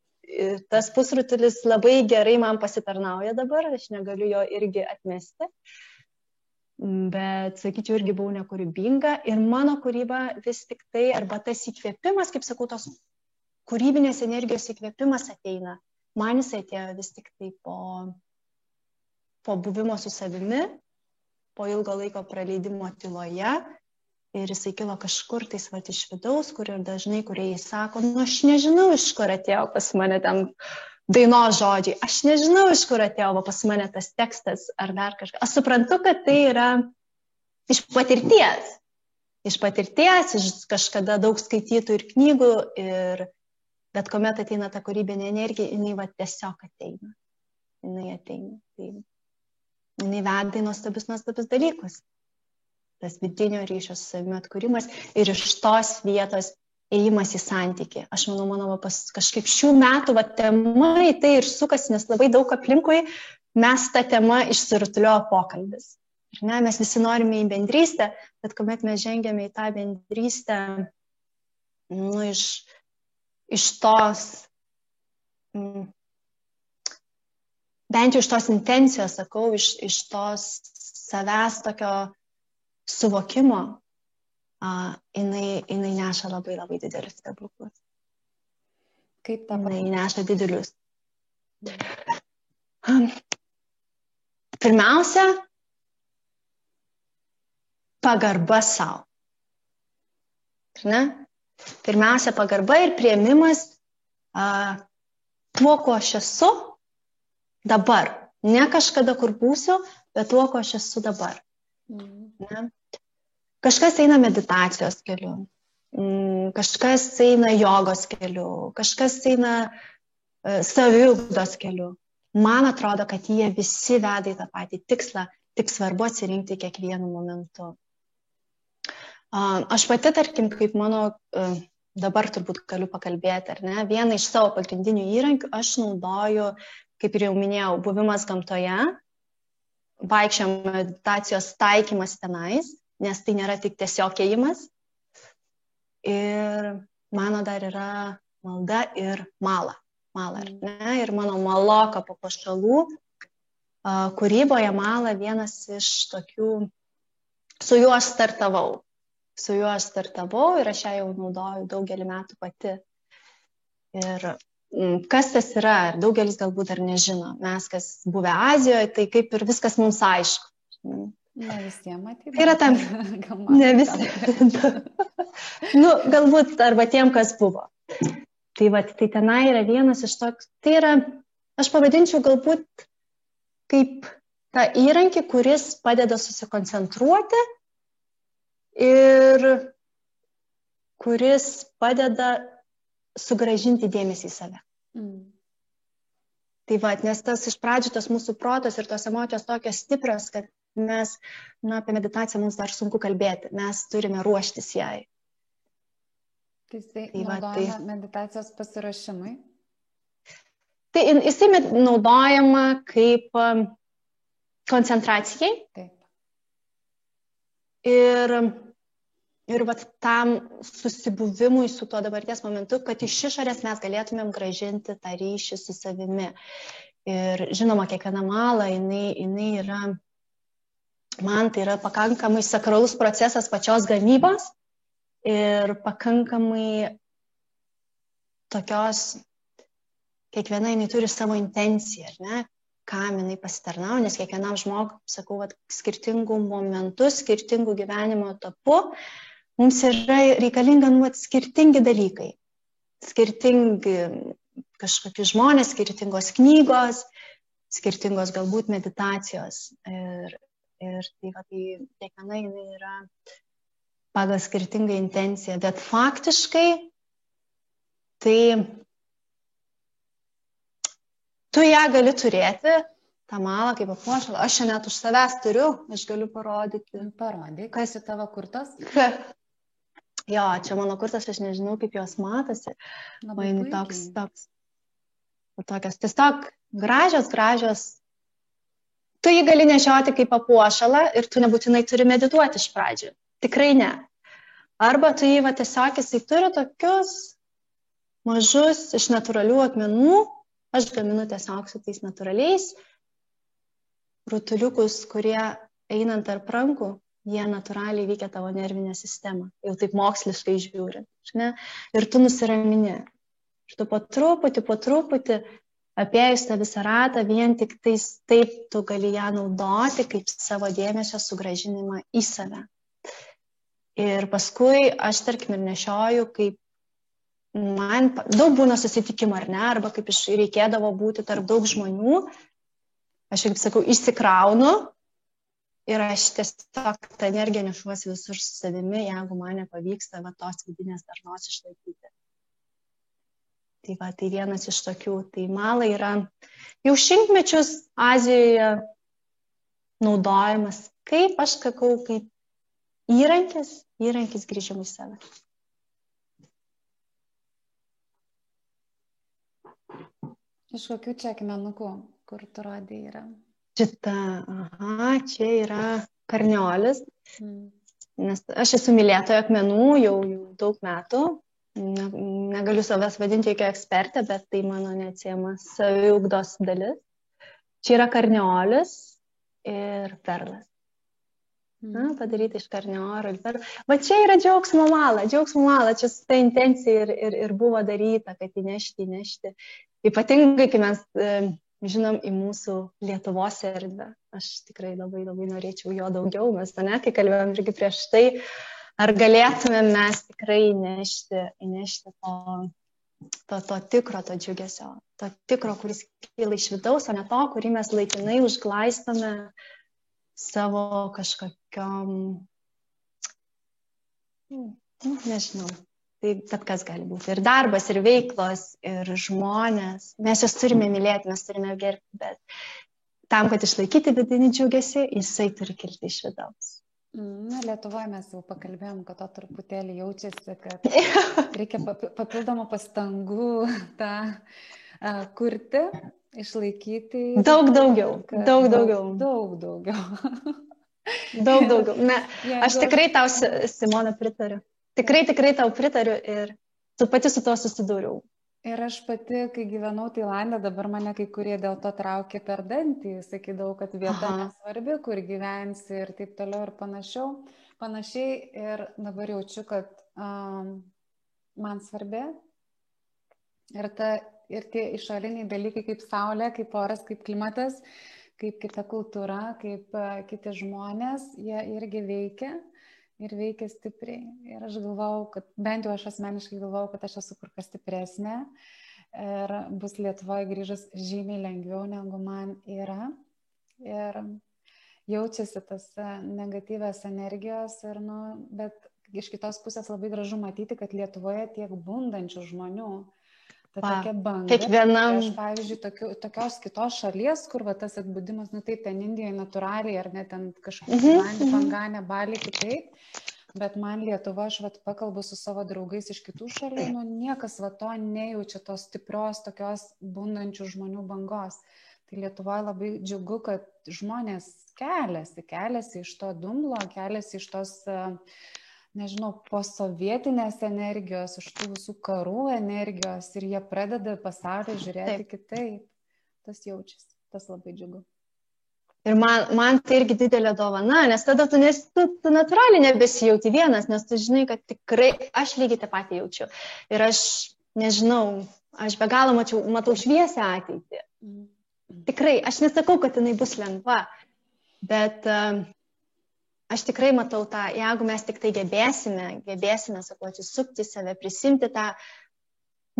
Tas pusrutulis labai gerai man pasitarnauja dabar, aš negaliu jo irgi atmesti. Bet, sakyčiau, irgi buvau nekūrybinga ir mano kūryba vis tik tai, arba tas įkvėpimas, kaip sakau, tos kūrybinės energijos įkvėpimas ateina. Man jis atėjo vis tik tai po po buvimo su savimi, po ilgo laiko praleidimo tyloje ir jisai kilo kažkur tais va iš vidaus, kur ir dažnai, kurie jis sako, nu aš nežinau, iš kur atėjo pas mane ten daino žodžiai, aš nežinau, iš kur atėjo va, pas mane tas tekstas ar dar kažkas. Aš suprantu, kad tai yra iš patirties. Iš patirties, iš kažkada daug skaitytų ir knygų, ir, bet kuomet ateina ta kūrybinė energija, jinai va tiesiog ateina. Jinai ateina. Tai jinai veda į nuostabius, nuostabius dalykus. Tas vidinio ryšio su savimi atkūrimas ir iš tos vietos ėjimas į santyki. Aš manau, mano pas, kažkaip šių metų va, tema į tai ir sukasi, nes labai daug aplinkui mes tą temą išsirutulio pokalbis. Ir ne, mes visi norime į bendrystę, bet kuomet mes žengėme į tą bendrystę, nu, iš, iš tos, mm, bent jau iš tos intencijos, sakau, iš, iš tos savęs tokio suvokimo, uh, jinai, jinai neša labai labai didelius stebuklus. Kaip ta? Jinai neša didelius. Um, pirmiausia, pagarba savo. Ne? Pirmiausia, pagarba ir prieimimas a, tuo, kuo aš esu dabar. Ne kažkada, kur būsiu, bet tuo, kuo aš esu dabar. Mm. Ne? Kažkas eina meditacijos keliu, mm, kažkas eina jogos keliu, kažkas eina uh, saviugdos keliu. Man atrodo, kad jie visi veda į tą patį tikslą, tik svarbu atsirinkti kiekvienu momentu. Aš pati, tarkim, kaip mano, dabar turbūt galiu pakalbėti, ar ne, vieną iš savo pagrindinių įrankių aš naudoju, kaip ir jau minėjau, buvimas gamtoje, vaikščiam meditacijos taikymas tenais, nes tai nėra tik tiesiog ėjimas. Ir mano dar yra malda ir mala. Mala, ar ne? Ir mano maloka po pašalų. Kūryboje mala vienas iš tokių, su juo aš startavau su juo aš startavau ir aš ją jau naudoju daugelį metų pati. Ir kas tas yra, ir daugelis galbūt dar nežino. Mes, kas buvę Azijoje, tai kaip ir viskas mums aišku. Ne visiems matyti. Tai yra tam. ne visiems. nu, galbūt arba tiem, kas buvo. Tai, va, tai tenai yra vienas iš toks. Tai yra, aš pavadinčiau galbūt kaip tą įrankį, kuris padeda susikoncentruoti ir kuris padeda sugražinti dėmesį į save. Mm. Tai va, nes tas iš pradžių tas mūsų protas ir tos emocijos tokios stiprios, kad mes, na, apie meditaciją mums dar sunku kalbėti, mes turime ruoštis jai. Tai jisai tai va, tai meditacijos pasirašymai? Tai jisai naudojama kaip um, koncentracijai. Taip. Ir, ir vat, tam susibuvimui su tuo dabarties momentu, kad iš išorės mes galėtumėm gražinti tą ryšį su savimi. Ir žinoma, kiekviena mala, jinai, jinai yra, man tai yra pakankamai sakralus procesas pačios gamybos ir pakankamai tokios, kiekviena jinai turi savo intenciją, ar ne? kam jinai pasitarnauja, nes kiekvienam žmogui, sakau, vat, skirtingų momentų, skirtingų gyvenimo etapų mums yra reikalinga nu, vat, skirtingi dalykai, skirtingi kažkokie žmonės, skirtingos knygos, skirtingos galbūt meditacijos. Ir, ir tai, va, tai kiekviena jinai yra pagal skirtingą intenciją, bet faktiškai tai tu ją gali turėti, tą malą kaip papuošalą. Aš šiandien net už savęs turiu, aš galiu parodyti. Parodyk, kas į tavo kurtas? jo, čia mano kurtas, aš nežinau, kaip jos matosi. Labai toks, toks. Tokios tiesiog gražios, gražios. Tu jį gali nešioti kaip papuošalą ir tu nebūtinai turi medituoti iš pradžių. Tikrai ne. Arba tu jį va tiesiog, jisai turi tokius mažus iš natūralių akmenų, Aš gaminu tiesiog su tais natūraliais rutuliukus, kurie einant tarp rankų, jie natūraliai veikia tavo nervinę sistemą, jau taip moksliškai žiūrint. Ir tu nusiramini. Ir tu po truputį, po truputį, apėjus tą visą ratą, vien tik tais taip tu gali ją naudoti kaip savo dėmesio sugražinimą į save. Ir paskui aš, tarkim, ir nešioju kaip man daug būna susitikimų, ar ne, arba kaip iš reikėdavo būti tarp daug žmonių, aš kaip sakau, išsikraunu ir aš tiesiog tą energiją nešuosi visur su savimi, jeigu man nepavyksta va, tos vidinės darnos išlaikyti. Tai va, tai vienas iš tokių, tai malai yra jau šimtmečius Azijoje naudojimas, kaip aš sakau, kaip įrankis, įrankis grįžimui į save. Iš kokių čia akmenukų, kur tu rodai yra? Šita, aha, čia yra karniolis. Mm. Nes aš esu mylėtoja akmenų jau, jau daug metų. Ne, negaliu savęs vadinti jokia ekspertė, bet tai mano neatsiemas saviugdos dalis. Čia yra karniolis ir perlas. Na, mm. padaryti iš karnioro ir perlas. Va čia yra džiaugsmo mala, džiaugsmo mala, čia ta intencija ir, ir, ir buvo daryta, kad įnešti, įnešti. Ypatingai, kai mes e, žinom į mūsų Lietuvos erdvę. Aš tikrai labai labai norėčiau jo daugiau, mes ne, kai kalbėjom irgi prieš tai, ar galėtumėm mes tikrai įnešti, įnešti to, to, to tikro, to džiugesio, to tikro, kuris kyla iš vidaus, o ne to, kurį mes laikinai užglaistome savo kažkokiam, nu, nežinau, Tai bet kas gali būti. Ir darbas, ir veiklos, ir žmonės. Mes juos turime mylėti, mes turime gerbti, bet tam, kad išlaikyti vidinį džiugesį, jisai turi kilti iš vidaus. Na, Lietuvoje mes jau pakalbėjom, kad to truputėlį jaučiasi, kad reikia papildomų pastangų tą uh, kurti, išlaikyti. Daug daugiau, daug daugiau. Daug daugiau. daug daugiau. Na, aš tikrai tau, Simona, pritariu. Tikrai, tikrai tau pritariu ir tu pati su to susidūriau. Ir aš pati, kai gyvenau Tailandė, dabar mane kai kurie dėl to traukė per dantį, sakydavau, kad vieta nesvarbi, kur gyvensi ir taip toliau ir panašiau. Panašiai ir dabar jaučiu, kad um, man svarbi. Ir, ta, ir tie išoriniai dalykai kaip saulė, kaip oras, kaip klimatas, kaip kita kultūra, kaip uh, kiti žmonės, jie irgi veikia ir veikia stipriai. Ir aš galvau, kad bent jau aš asmeniškai galvau, kad aš esu kur kas stipresnė ir bus Lietuvoje grįžus žymiai lengviau negu man yra. Ir jaučiasi tas e, negatyvės energijos, ir, nu, bet iš kitos pusės labai gražu matyti, kad Lietuvoje tiek bundančių žmonių ta tokia banga. Kiekvienam. Aš, pavyzdžiui, tokiu, tokios kitos šalies, kur va, tas atbudimas, nu taip, ten Indijoje natūraliai, ar net ten kažkur mm -hmm. Panganė, Balį kitaip. Bet man Lietuva, aš vat, pakalbu su savo draugais iš kitų šalių, nu niekas va to nejaučia tos stiprios, tokios bundančių žmonių bangos. Tai Lietuvoje labai džiugu, kad žmonės keliasi, keliasi iš to dumblo, keliasi iš tos uh, nežinau, posovietinės energijos, iš tų visų karų energijos ir jie pradeda pasaulį žiūrėti Taip. kitaip. Tas jaučiasi, tas labai džiugu. Ir man, man tai irgi didelė dovana, nes tada tu, nes, tu, tu natūraliai nebesijauti vienas, nes tu žinai, kad tikrai aš lygiai tą patį jaučiu. Ir aš nežinau, aš be galo mačiau, matau šviesę ateitį. Mm. Tikrai, aš nesakau, kad jinai bus lengva, bet uh, aš tikrai matau tą, jeigu mes tik tai gebėsime, gebėsime, sakau, atsisukti save, prisimti tą,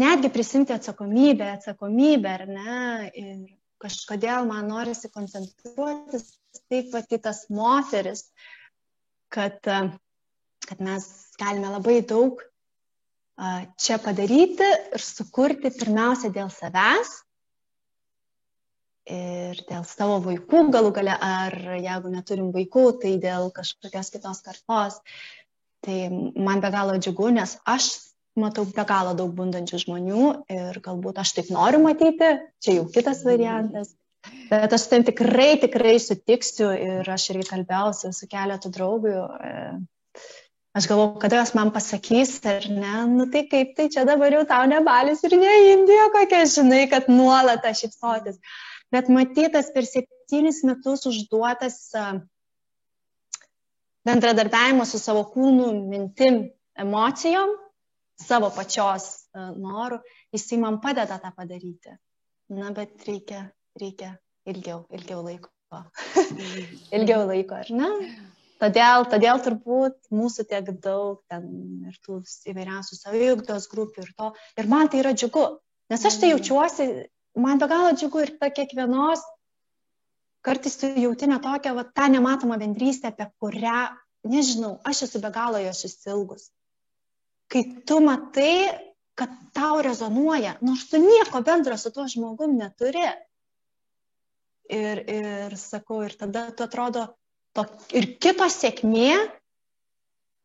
netgi prisimti atsakomybę, atsakomybę, ar ne, ir kažkodėl man norisi koncentruotis taip pat į tas moteris, kad, kad mes galime labai daug čia padaryti ir sukurti pirmiausia dėl savęs, ir dėl savo vaikų galų gale, ar jeigu neturim vaikų, tai dėl kažkokios kitos kartos. Tai man be galo džiugu, nes aš matau be galo daug bundančių žmonių ir galbūt aš taip noriu matyti, čia jau kitas variantas. Bet aš ten tikrai, tikrai sutiksiu ir aš irgi kalbėjausi su keletu draugų. E, aš galvoju, kada jos man pasakys, ar ne, nu tai kaip, tai čia dabar jau tau nebalis ir ne Indija kokia, žinai, kad nuolat aš šypsotis. Mm bet matytas per septynis metus užduotas bendradarbiavimo su savo kūnu, mintim, emocijom, savo pačios noru, jisai man padeda tą padaryti. Na, bet reikia, reikia ilgiau, ilgiau laiko. ilgiau laiko, ar ne? Todėl, todėl turbūt mūsų tiek daug ten ir tų įvairiausių saviugdos grupių ir to. Ir man tai yra džiugu, nes aš tai jaučiuosi man be galo džiugu ir ta kiekvienos, kartais tu jauti netokią, va, tą nematomą bendrystę, apie kurią, nežinau, aš esu be galo jos įsilgus. Kai tu matai, kad tau rezonuoja, nors tu nieko bendro su tuo žmogum neturi. ir, ir sakau, ir tada tu atrodo, to, ir kito sėkmė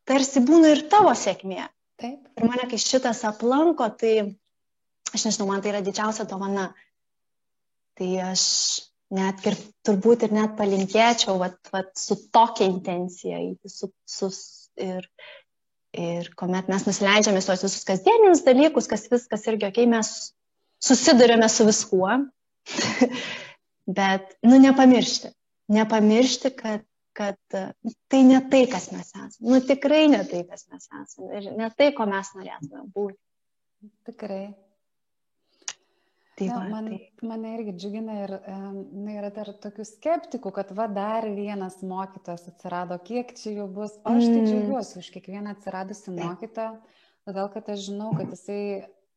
tarsi būna ir tavo sėkmė. Taip. Ir mane, kai šitas aplanko, tai aš nežinau, man tai yra didžiausia dovana. Tai aš net ir turbūt ir net palinkėčiau vat, vat, su tokia intencija su, su, ir, ir kuomet mes nusileidžiame tuos visus kasdienius dalykus, kas viskas irgi, okay, mes susidurėme su viskuo, bet, nu, nepamiršti, nepamiršti, kad kad tai ne tai, kas mes esame. Nu tikrai ne tai, kas mes esame. Ir ne tai, ko mes norėtume būti. Tikrai. Tai Na, va, man, tai... mane irgi džiugina ir um, yra dar tokių skeptikų, kad va dar vienas mokytojas atsirado, kiek čia jų bus. O aš tai mm. džiaugiuosi už kiekvieną atsiradusi mokytoją, todėl kad aš žinau, kad jisai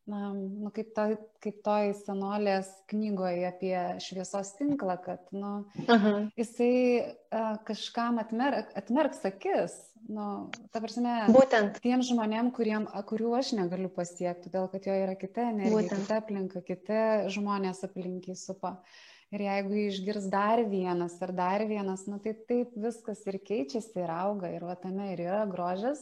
na, nu, kaip, to, kaip toj senolės knygoje apie šviesos tinklą, kad nu, Aha. jisai uh, kažkam atmerk, atmerks akis. Nu, ta prasme, Būtent. tiem žmonėm, kuriem, kurių aš negaliu pasiekti, todėl kad jo yra kita energija, kita aplinka, kiti žmonės aplinkiai supa. Ir jeigu išgirs dar vienas ar dar vienas, nu, tai taip viskas ir keičiasi ir auga. Ir va tame ir yra grožis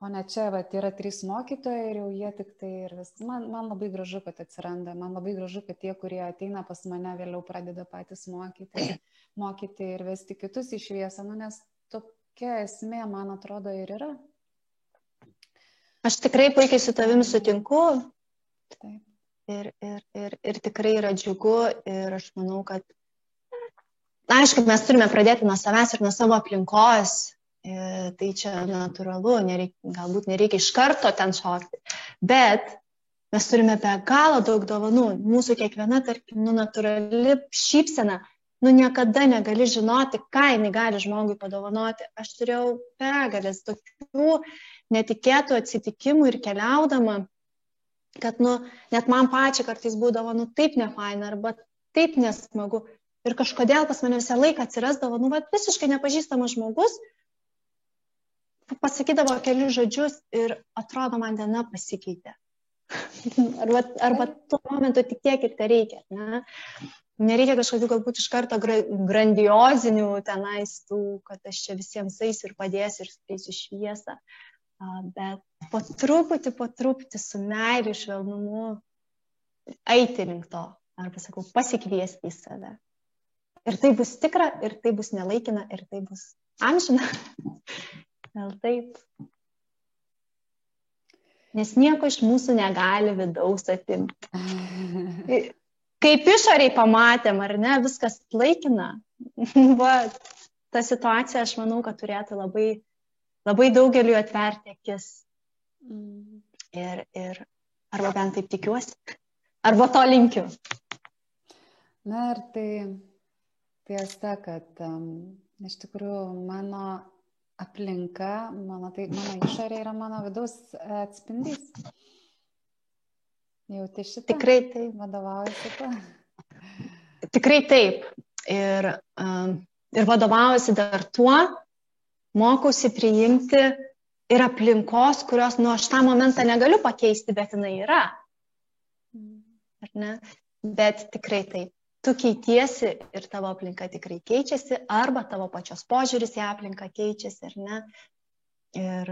o ne čia vat yra trys mokytojai ir jau jie tik tai ir vis man man labai gražu kad atsiranda man labai gražu kad tie kurie ateina pas mane vėliau pradeda patys mokyti mokyti ir vesti kitus į šviesą nu nes tokia esmė man atrodo ir yra. Aš tikrai puikiai su tavimi sutinku. Taip. Ir, ir, ir, ir tikrai yra džiugu ir aš manau, kad, na, aišku, mes turime pradėti nuo savęs ir nuo savo aplinkos, tai čia natūralu, nereik, galbūt nereikia iš karto ten šokti, bet mes turime be galo daug dovanų. Mūsų kiekviena, tarkim, nu, natūrali šypsena, nu niekada negali žinoti, ką jinai gali žmogui padovanoti. Aš turėjau begalės tokių netikėtų atsitikimų ir keliaudama, kad, nu, net man pačiai kartais būdavo, nu, taip nefaina arba taip nesmagu. Ir kažkodėl pas mane visą laiką atsirasdavo, nu, va, visiškai nepažįstamas žmogus, pasakydavo kelius žodžius ir atrodo, man diena pasikeitė. arba, arba tuo momentu tik tiek ir tai reikia. Ne? Nereikia kažkokių galbūt iš karto grandiozinių tenais tų, kad aš čia visiems eisiu ir padėsiu ir skleisiu šviesą. Bet po truputį, po truputį su meiliu, švelnumu eiti link to. Arba sakau, pasikviesti į save. Ir tai bus tikra, ir tai bus nelaikina, ir tai bus amžina. Gal taip. Nes nieko iš mūsų negali vidaus atimti. Kaip išoriai pamatėm, ar ne, viskas laikina. Va, ta situacija, aš manau, kad turėtų labai, labai daugeliu atverti akis. Mm. Ir, ir arba bent taip tikiuosi, arba to linkiu. Na ir tai tiesa, kad um, iš tikrųjų mano aplinka, mano, tai, mano išorė yra mano vidaus atspindys. Jauti šitą? Tikrai taip. Vadovaujasi tuo? Tikrai taip. Ir, um, ir vadovaujasi dar tuo, mokausi priimti ir aplinkos, kurios, nu, aš tą momentą negaliu pakeisti, bet jinai yra. Mm. Ar ne? Bet tikrai taip tu keitiesi ir tavo aplinka tikrai keičiasi, arba tavo pačios požiūris į aplinką keičiasi, ar ne. Ir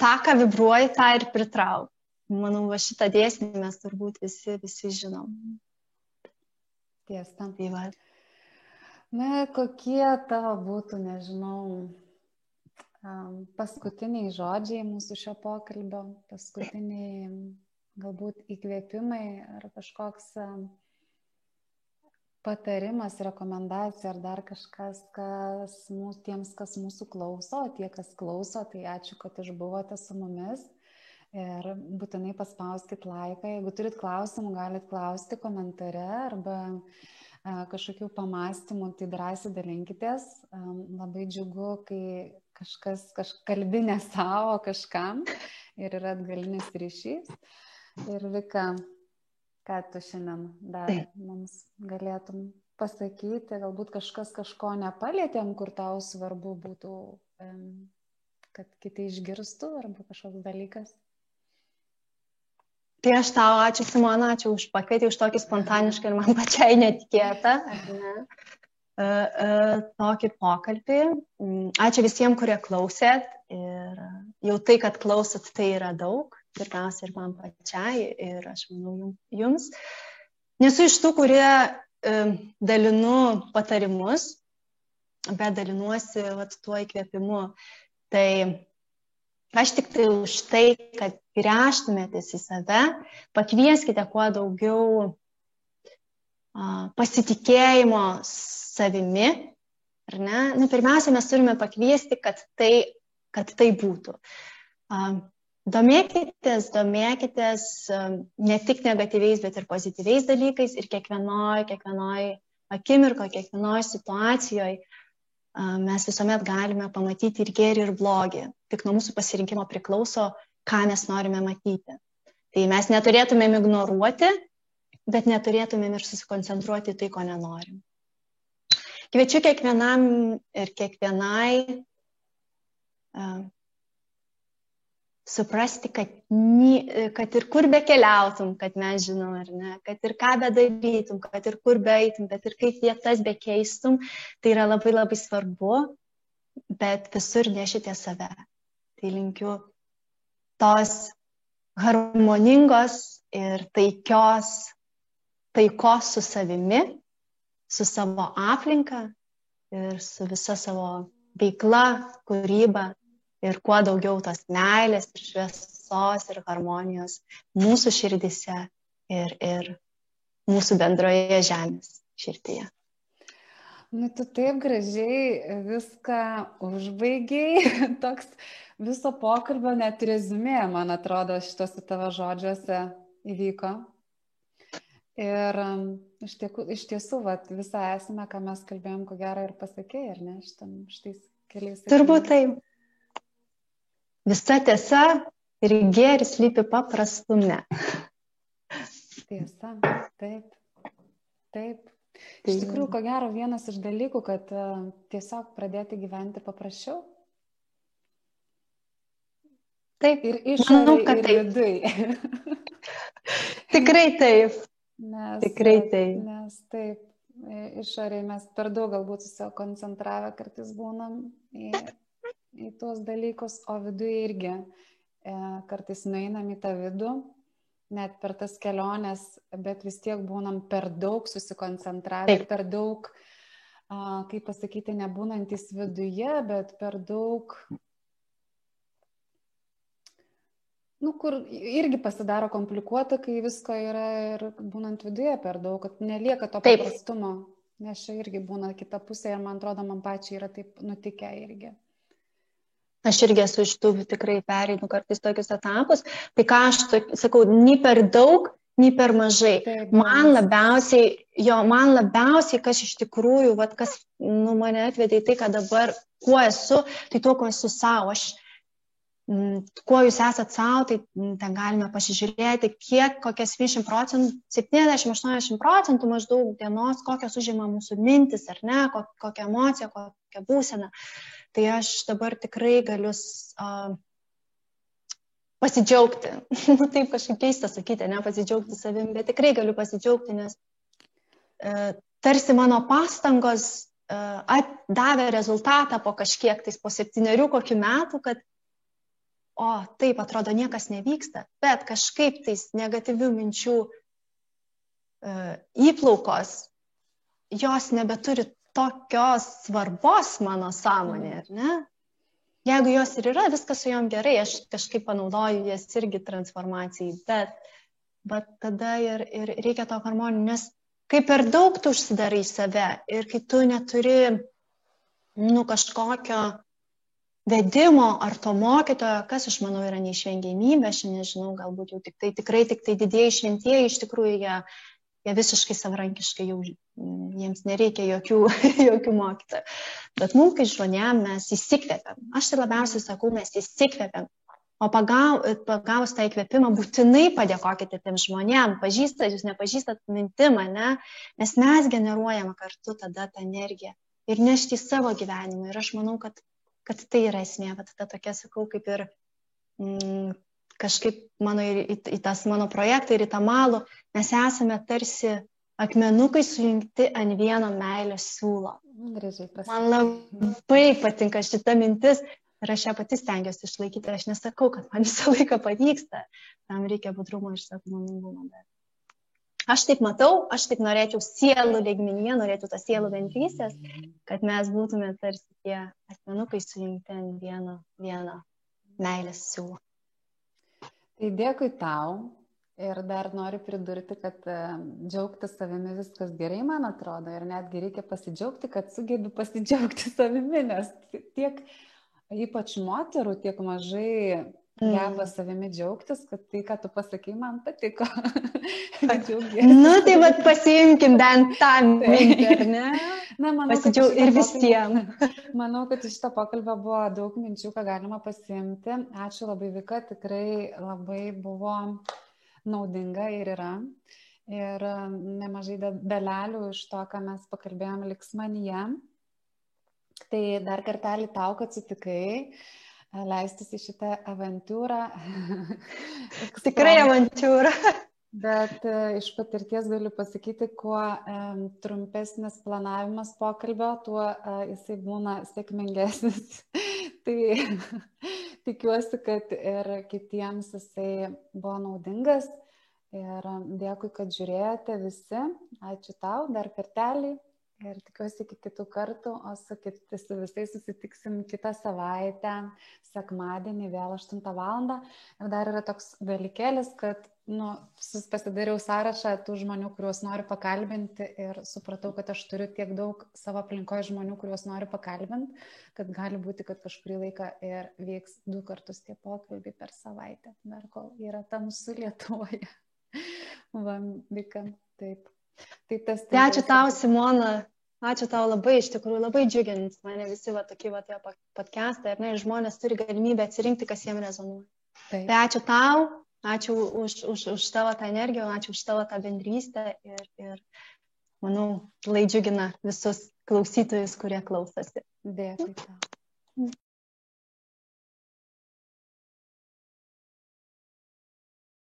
tą, ką vibruoji, tą ir pritrauk. Manau, va šitą dėsnį mes turbūt visi, visi žinom. Tiesa. Tai va. Na, kokie tavo būtų, nežinau, paskutiniai žodžiai mūsų šio pokalbio, paskutiniai galbūt įkvėpimai ar kažkoks patarimas, rekomendacija ar dar kažkas, kas mūsų, tiems, kas mūsų klauso, tie, kas klauso, tai ačiū, kad išbuvote su mumis. Ir būtinai paspauskit laiką. Jeigu turit klausimų, galit klausti komentare arba a, kažkokių pamastymų, tai drąsiai dalinkitės. A, labai džiugu, kai kažkas kažkalbinė savo kažkam ir yra atgalinis ryšys. Ir Vika, ką tu šiandien dar mums galėtum pasakyti, galbūt kažkas kažko nepalėtėm, kur tau svarbu būtų, kad kiti išgirstų arba kažkoks dalykas? Tai aš tau ačiū Simona, ačiū už pakvietį, už tokį spontanišką ir man pačiai netikėtą ne, uh, uh, tokį pokalbį. Mm, ačiū visiems, kurie klausėt ir jau tai, kad klausot, tai yra daug, pirmiausia ir man pačiai ir aš manau jums. Nesu iš tų, kurie uh, dalinu patarimus, bet dalinuosi vat, tuo įkvėpimu. Tai Aš tik tai už tai, kad grįžtumėtės į save, pakvieskite kuo daugiau a, pasitikėjimo savimi. Ar ne? Nu, pirmiausia, mes turime pakviesti, kad tai, kad tai būtų. A, domėkitės, domėkitės a, ne tik negatyviais, bet ir pozityviais dalykais ir kiekvienoj, kiekvienoj akimirkoje, kiekvienoj situacijoje mes visuomet galime pamatyti ir gėrį, ir blogį. Tik nuo mūsų pasirinkimo priklauso, ką mes norime matyti. Tai mes neturėtumėm ignoruoti, bet neturėtumėm ir susikoncentruoti tai, ko nenorim. Kviečiu kiekvienam ir kiekvienai suprasti, kad, kad ir kur be keliautum, kad mes žinom, ar ne, kad ir ką bedarytum, kad ir kur beeitum, bet ir kaip vietas bekeistum, tai yra labai labai svarbu, bet visur nešite save. Tai linkiu tos harmoningos ir taikios, taikos su savimi, su savo aplinka ir su visa savo veikla, kūryba ir kuo daugiau tos meilės ir šviesos ir harmonijos mūsų širdise ir, ir mūsų bendroje žemės širdyje. Nu, tu taip gražiai viską užbaigiai, toks viso pokalbio net rezumė, man atrodo, šitose tavo žodžiuose įvyko. Ir um, iš, tiek, iš tiesų, vat, visą esmę, ką mes kalbėjom, ko gero ir pasakėjai, ar ne, šitam, šitais keliais. Turbūt taip. Visa tiesa ir gėris lypi paprastume. Tiesa, taip. Taip. Iš tai- tikrųjų, ko gero, vienas iš dalykų, kad uh, tiesiog pradėti gyventi paprasčiau. Taip. Ir išorėje, ir vidui. Tikrai taip. Nes, Tikrai taip. Nes taip, išorėje mes per daug galbūt susikoncentravę kartais būnam į į tuos dalykus, o viduje irgi e, kartais nueinam į tą vidų, net per tas keliones, bet vis tiek būnam per daug susikoncentravę, per daug, a, kaip pasakyti, nebūnantis viduje, bet per daug, nu, kur irgi pasidaro komplikuota, kai visko yra ir būnant viduje per daug, kad nelieka to Taip. paprastumo. Nes čia irgi būna kita pusė ir man atrodo, man pačiai yra taip nutikę irgi. Aš irgi esu iš tų tikrai pereinu kartais tokius etapus. Tai ką aš sakau, nei per daug, nei per mažai. Taip, man labiausiai, jo, man labiausiai, kas iš tikrųjų, vat, kas nu, mane atvedė į tai, kad dabar, kuo esu, tai tuo, kuo esu savo. Aš, m, mm, kuo jūs esat savo, tai m, ten galime pasižiūrėti, kiek, kokias 20 procentų, 70-80 procentų maždaug dienos, kokios užima mūsų mintis, ar ne, kokią emociją, kokią būseną. Uh, tai aš dabar tikrai galiu uh, pasidžiaugti. nu, taip kažkaip keista sakyti, ne pasidžiaugti savim, bet tikrai galiu pasidžiaugti, nes uh, tarsi mano pastangos uh, davė rezultatą po kažkiek, tais po septyniarių kokių metų, kad o taip atrodo niekas nevyksta, bet kažkaip tais negatyvių minčių uh, įplaukos, jos nebeturi tokios svarbos mano sąmonė, ar ne? Jeigu jos ir yra, viskas su jom gerai, aš kažkaip panaudoju jas irgi transformacijai, bet, bet tada ir, ir reikia to harmonijų, nes kai per daug tu užsidarai save ir kai tu neturi, nu, kažkokio vedimo ar to mokytojo, kas aš manau yra neišvengiamybė, aš nežinau, galbūt jau tik tai tikrai tik tai didieji šventieji iš tikrųjų jie jie visiškai savarankiškai jau, jiems nereikia jokių, jokių mokytojų. Bet mums, kai žmonėm, mes įsikvėpiam. Aš tai labiausiai sakau, mes įsikvėpiam. O pagav, pagavus tą įkvėpimą, būtinai padėkokite tiem žmonėm, pažįstat, jūs nepažįstat mintimą, ne? nes mes generuojam kartu tada tą energiją ir nešti į savo gyvenimą. Ir aš manau, kad, kad tai yra esmė, bet tada tokia, sakau, kaip ir mm, kažkaip mano ir į, į tas mano projektą ir į tą malų, mes esame tarsi akmenukai sujungti ant vieno meilės siūlo. Man labai patinka šita mintis ir aš ją pati stengiuosi išlaikyti. Aš nesakau, kad man visą laiką pavyksta, tam reikia budrumo ir sąmoningumo. Aš taip matau, aš taip norėčiau sielų lygmenyje, norėčiau tas sielų bendrystės, kad mes būtume tarsi tie asmenukai sujungti ant vieno, vieno meilės siūlo. Tai dėkui tau. Ir dar noriu pridurti, kad e, džiaugtis savimi viskas gerai, man atrodo, ir netgi reikia pasidžiaugti, kad sugebi pasidžiaugti savimi, nes tiek ypač moterų, tiek mažai geba savimi džiaugtis, kad tai, ką tu pasakai, man patiko. nu, tai vad pasiimkim bent tą mintį, ar ne? Na, manau, Pasidžiau ir visiems. Manau, kad iš šito pokalbio buvo daug minčių, ką galima pasiimti. Ačiū labai, Vika, tikrai labai buvo naudinga ir yra. Ir nemažai dalelių iš to, ką mes pakalbėjome, liks manyje. Tai dar kartelį tau, kad sutikai leistis į šitą avantūrą. Tikrai avantūra. Bet e, iš patirties galiu pasakyti, kuo um, trumpesnis planavimas pokalbio, tuo uh, jisai būna sėkmingesnis. tai tikiuosi, kad ir kitiems jisai buvo naudingas. Ir dėkui, kad žiūrėjote visi. Ačiū tau dar kartelį. Ir tikiuosi iki kitų kartų, o su, kit, su visais susitiksim kitą savaitę, sekmadienį vėl 8 val. Ir dar yra toks dalykėlis, kad nu, pasidariau sąrašą tų žmonių, kuriuos noriu pakalbinti ir supratau, kad aš turiu tiek daug savo aplinkoje žmonių, kuriuos noriu pakalbinti, kad gali būti, kad kažkurį laiką ir vyks du kartus tie pokalbiai per savaitę, dar kol yra tamsu Lietuvoje. Vam, vykam, taip. Tai tas. Tai ačiū tau, Simona. Ačiū tau labai, iš tikrųjų labai džiugint mane visi va tokie va tie podcastai, ar ne, ir žmonės turi galimybę atsirinkti, kas jiems rezonuoja. Taip. Tai ačiū tau, ačiū už, už, už tavo tą energiją, ačiū už tavo tą bendrystę ir, ir manau, lai džiugina visus klausytojus, kurie klausosi. Dėkui tau.